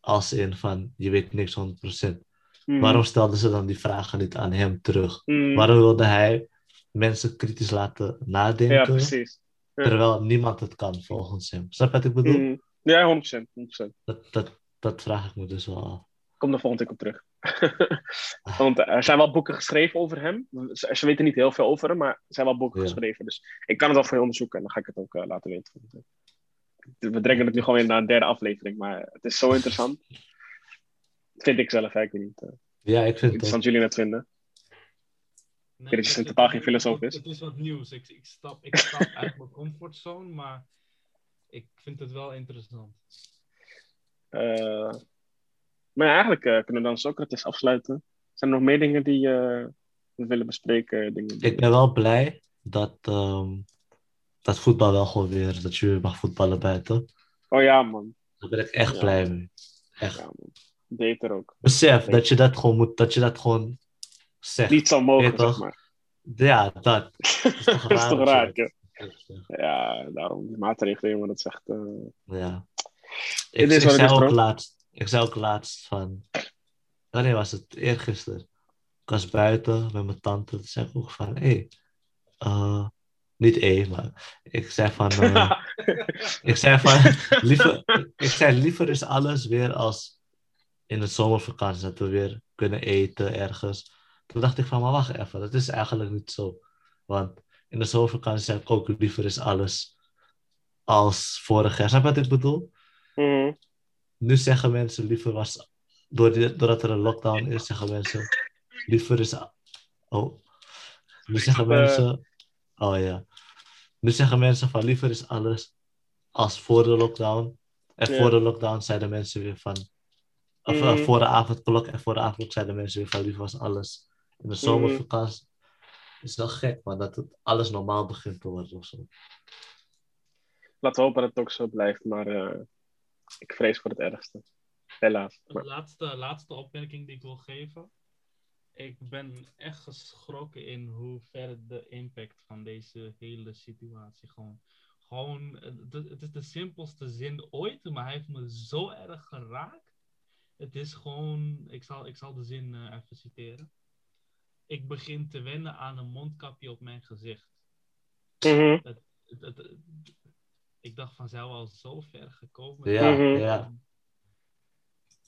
als in van je weet niks 100%. Mhm. Waarom stelden ze dan die vragen niet aan hem terug? Mhm. Waarom wilde hij mensen kritisch laten nadenken? Ja, precies. Ja. Terwijl niemand het kan volgens hem. Snap je wat ik bedoel? Mhm. Ja, 100%. 100%. Dat, dat, dat vraag ik me dus wel af. Kom er volgende keer op terug. Want eh, er zijn wel boeken geschreven over hem. Ze, ze weten niet heel veel over hem, maar er zijn wel boeken Ja. geschreven. Dus ik kan het wel voor je onderzoeken en dan ga ik het ook eh, laten weten. We drengen het nu gewoon in naar een derde aflevering, maar het is zo interessant. Vind ik zelf, ik weet niet. eh, Ja, ik vind het interessant jullie net vinden. Nee, is het- in het- totaal geen filosoof is. Het is wat nieuws. Ik, ik, stap, ik stap uit mijn comfortzone, maar ik vind het wel interessant. Eh, maar ja, eigenlijk eh, kunnen we dan Socrates afsluiten. Zijn er nog meer dingen die eh, we willen bespreken? Dingen die- Ik ben wel blij dat, ehm, dat voetbal wel gewoon weer, dat je weer mag voetballen buiten. Oh ja, man. Daar ben ik echt Ja. blij mee. Echt. Ja, man. Beter ook. Besef dat je dat gewoon moet, dat je dat gewoon zegt. Niet zo mogen, toch? zeg maar. Ja, dat. dat is toch dat raar, je ja. zegt. Ja, daarom die maatregelen, jongen, dat is echt... eh, Ja. Ik, is ik, zei is, ook laatst, ik zei ook laatst van. Wanneer was het? Eergisteren. Ik was buiten met mijn tante. Toen zei ik ook van: hé. Hey, eh, niet E, maar ik zei van. eh, ik zei van. liever, ik zei liever is alles weer als in de zomervakantie. Dat we weer kunnen eten ergens. Toen dacht ik van: maar wacht even. Dat is eigenlijk niet zo. Want in de zomervakantie zei ik ook liever is alles als vorig jaar. Snap je wat ik bedoel? mhm. Nu zeggen mensen liever was. Doordat er een lockdown is, zeggen mensen. Liever is. Oh. Nu zeggen mensen. Oh ja. Nu zeggen mensen van liever is alles als voor de lockdown. En voor de lockdown zeiden mensen weer van. Of eh, voor de avondklok en voor de avondklok zeiden mensen weer van liever was alles. In de zomervakantie is wel gek, maar dat het alles normaal begint te worden of zo. Laten we hopen dat het ook zo blijft, maar eh, ik vrees voor het ergste. Helaas. De laatste, laatste opmerking die ik wil geven. Ik ben echt geschrokken in hoe ver de impact van deze hele situatie gewoon. Gewoon, het het is de simpelste zin ooit, maar hij heeft me zo erg geraakt. Het is gewoon, ik zal, ik zal de zin eh, even citeren. Ik begin te wennen aan een mondkapje op mijn gezicht. Mhm. Het- het- het- ik dacht van, zijn we al zo ver gekomen? Ja, Mhm. ja.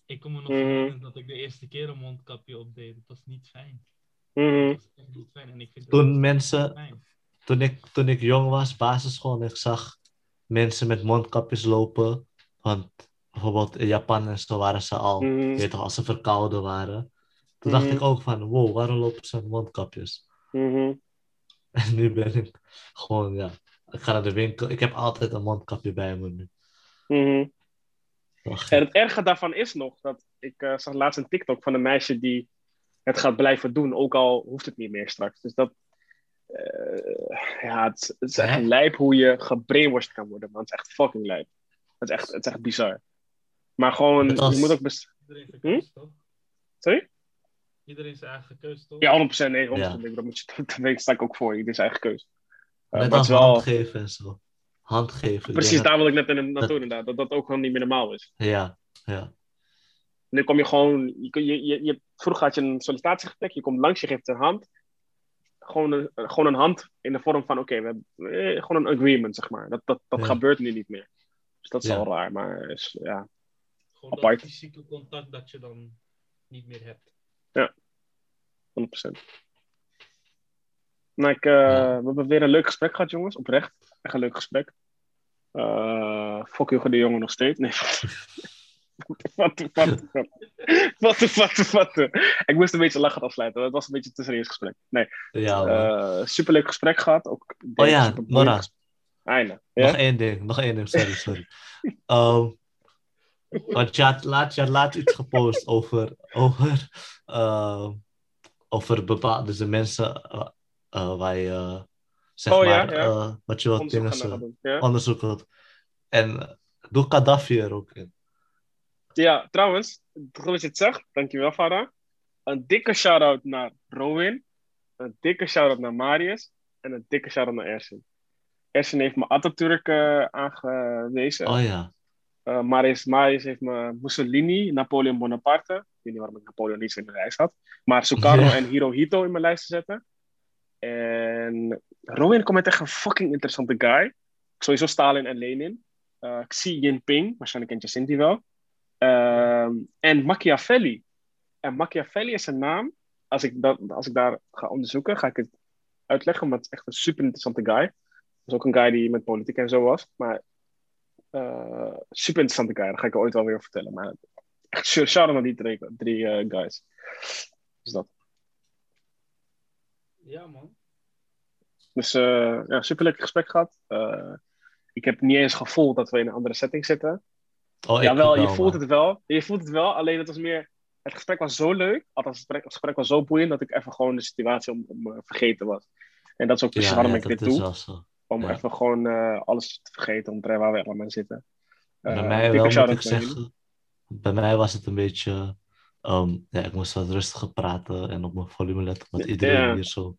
Ik kon me nog Mhm. herinneren dat ik de eerste keer een mondkapje opdeed. Dat was niet fijn. Dat was echt niet fijn. En ik vind het Toen mensen- toen ik, toen ik jong was, basisschool, en ik zag mensen met mondkapjes lopen. Want bijvoorbeeld in Japan en zo waren ze al, Mhm. je weet toch, als ze verkouden waren. Toen dacht Mhm. ik ook van, wow, waarom lopen ze met mondkapjes? Mhm. En nu ben ik gewoon, ja, ik ga naar de winkel. Ik heb altijd een mondkapje bij me nu. En het erge daarvan is nog dat ik eh, zag laatst een TikTok van een meisje die het gaat blijven doen, ook al hoeft het niet meer straks. Dus dat, eh, ja, het, het is echt lijp hoe je gebrainwashed kan worden, man. Het is echt fucking lijp. Het is echt, het is echt bizar. Maar gewoon, als- je moet ook bes- Iedereen zijn Hm? keuze, toch? Sorry? Iedereen zijn eigen keuze, toch? Ja, 100%. Nee, 100%. Ja. Dat moet je, dat sta ik ook voor. Ieder zijn eigen keus. Net maar als het is wel, hand geven en zo. Hand geven. ik precies, daar wil ik net in, naartoe inderdaad. Dat dat ook gewoon niet meer normaal is. Ja, ja. Nu kom je gewoon, je, je, je, je- vroeger had je een sollicitatiegesprek, je komt langs, je geeft een hand. Gewoon een, gewoon een hand in de vorm van, oké, we hebben eh, gewoon een agreement, zeg maar. Dat, dat, dat Ja. gebeurt nu niet meer. Dus dat is Ja. al raar, maar is, ja, Gewoon apart. dat fysieke contact dat je dan niet meer hebt. 100%. Nou, ik, eh, Ja. we hebben weer een leuk gesprek gehad, jongens. Oprecht. Echt een leuk gesprek. Eh fuck Hugo de Jonge nog steeds. Nee. Wat de wat de wat de wat de wat de. Ik moest een beetje lachen afsluiten. Het was een beetje een te serieus gesprek. Nee. Ja. Eh superleuk gesprek gehad. Ook, oh ja, Nora. Einde. Nog Ja? één ding, nog één ding, sorry, sorry. Ehm, want je had, laat, je iets gepost over, over, ehm, over bepaalde dus mensen eh, eh, waar je, eh, zeg Oh, maar, ja. eh, wat je Onderzoek dingen. Ja? onderzoek. En eh, doe Gaddafi er ook in. ja, trouwens. Goed dat je het zegt. Dankjewel, Farah. Een dikke shout-out naar Rowan. Een dikke shout-out naar Marius. En een dikke shout-out naar Ersin. Ersin heeft me Atatürk eh, aangewezen. Oh ja. Eh, Marius, Marius heeft me Mussolini, Napoleon Bonaparte. Ik weet niet waarom ik Napoleon niet in mijn lijst had. Maar Sukarno en Hirohito in mijn lijst te zetten. En Rowan komt met echt een fucking interessante guy. Sowieso Stalin en Lenin. Eh, Xi Jinping, waarschijnlijk kent Jacinti wel. Ehm, en Machiavelli. En Machiavelli is een naam. Als ik, dat, als ik daar ga onderzoeken, ga ik het uitleggen. Omdat het echt een super interessante guy. Dat is ook een guy die met politiek en zo was. Maar eh, super interessante guy. Daar ga ik er ooit wel weer vertellen. Maar echt shout-out naar die drie, drie eh, guys. Dus dat. Ja, man. Dus eh, ja, super lekker gesprek gehad. Eh, ik heb niet eens gevoeld dat we in een andere setting zitten. Oh, ik Jawel, je wel, voelt man. het wel. Je voelt het wel, alleen het was meer... Het gesprek was zo leuk, althans het gesprek, het gesprek was zo boeiend, dat ik even gewoon de situatie om, om vergeten was. En dat is ook precies Ja, waarom ja, ik dat dit is doe, wel zo. Om ja. even gewoon eh, alles te vergeten, om te waar we allemaal zitten. Bij Eh, mij wel, moet ik zeggen. Bij mij was het een beetje... ehm, ja, ik moest wat rustiger praten en op mijn volume letten, want iedereen Ja. hier zo...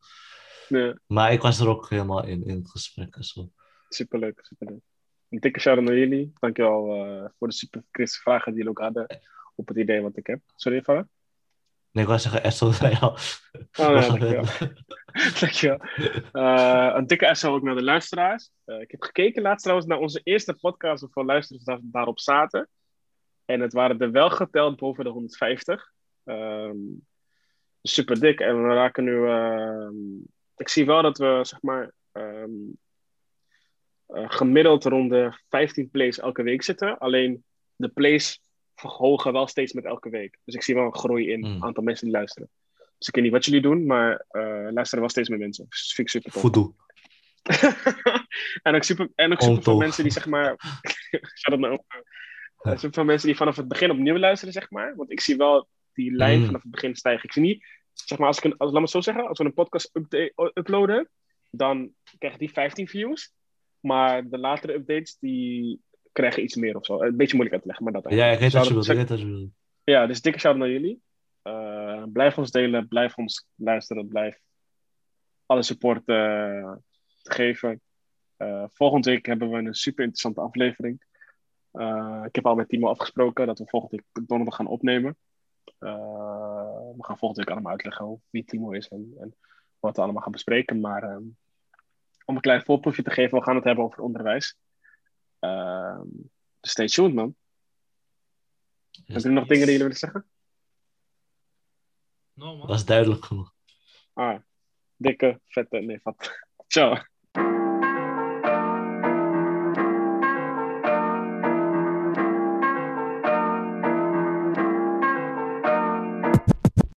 Nee, Maar ik was er ook helemaal in, in het gesprek en zo. superleuk, superleuk. Een dikke shout-out naar jullie. Dankjewel eh voor de super kritische vragen die jullie ook hadden op het idee wat ik heb. Sorry, Farah? Nee, ik wou zeggen, Esso naar jou. Oh, ja, dankjewel. Dankjewel. Eh, een dikke SO ook naar de luisteraars. Eh, ik heb gekeken laatst trouwens naar onze eerste podcast hoeveel luisteraars daar, daarop zaten. En het waren er wel geteld boven de 150. Ehm, super dik. En we raken nu... ehm, ik zie wel dat we, zeg maar... ehm, eh, gemiddeld rond de 15 plays elke week zitten. Alleen de plays verhogen wel steeds met elke week. Dus ik zie wel een groei in het Mm. aantal mensen die luisteren. Dus ik weet niet wat jullie doen, maar eh luisteren wel steeds meer mensen. Dus vind ik super tof. En ook super, en ook super veel mensen die zeg maar. Naar. Er super veel mensen die vanaf het begin opnieuw luisteren, zeg maar. Want ik zie wel die lijn Mm. vanaf het begin stijgen. Ik zie niet, zeg maar, als ik een, als, laat me het zo zeggen, als we een podcast upda- uploaden, dan krijgen die 15 views. Maar de latere updates, die krijgen iets meer of zo. Een beetje moeilijk uit te leggen, maar dat Ja, ik weet wat je bedoelt. Bedoelt. ja, dus dikke shout naar jullie. Eh, blijf ons delen, blijf ons luisteren, blijf alle support eh, geven. Eh, volgende week hebben we een super interessante aflevering. Ik heb al met Timo afgesproken dat we volgende week donderdag gaan opnemen. We gaan volgende week allemaal uitleggen hoe- wie Timo is en, en wat we allemaal gaan bespreken. Maar ehm, om een klein voorproefje te geven, we gaan het hebben over onderwijs. Ehm, stay tuned, man. Hebben jullie nog dingen die jullie willen zeggen? No, man. Dat is duidelijk genoeg. Ah, dikke, vette, nee, vat. Ciao.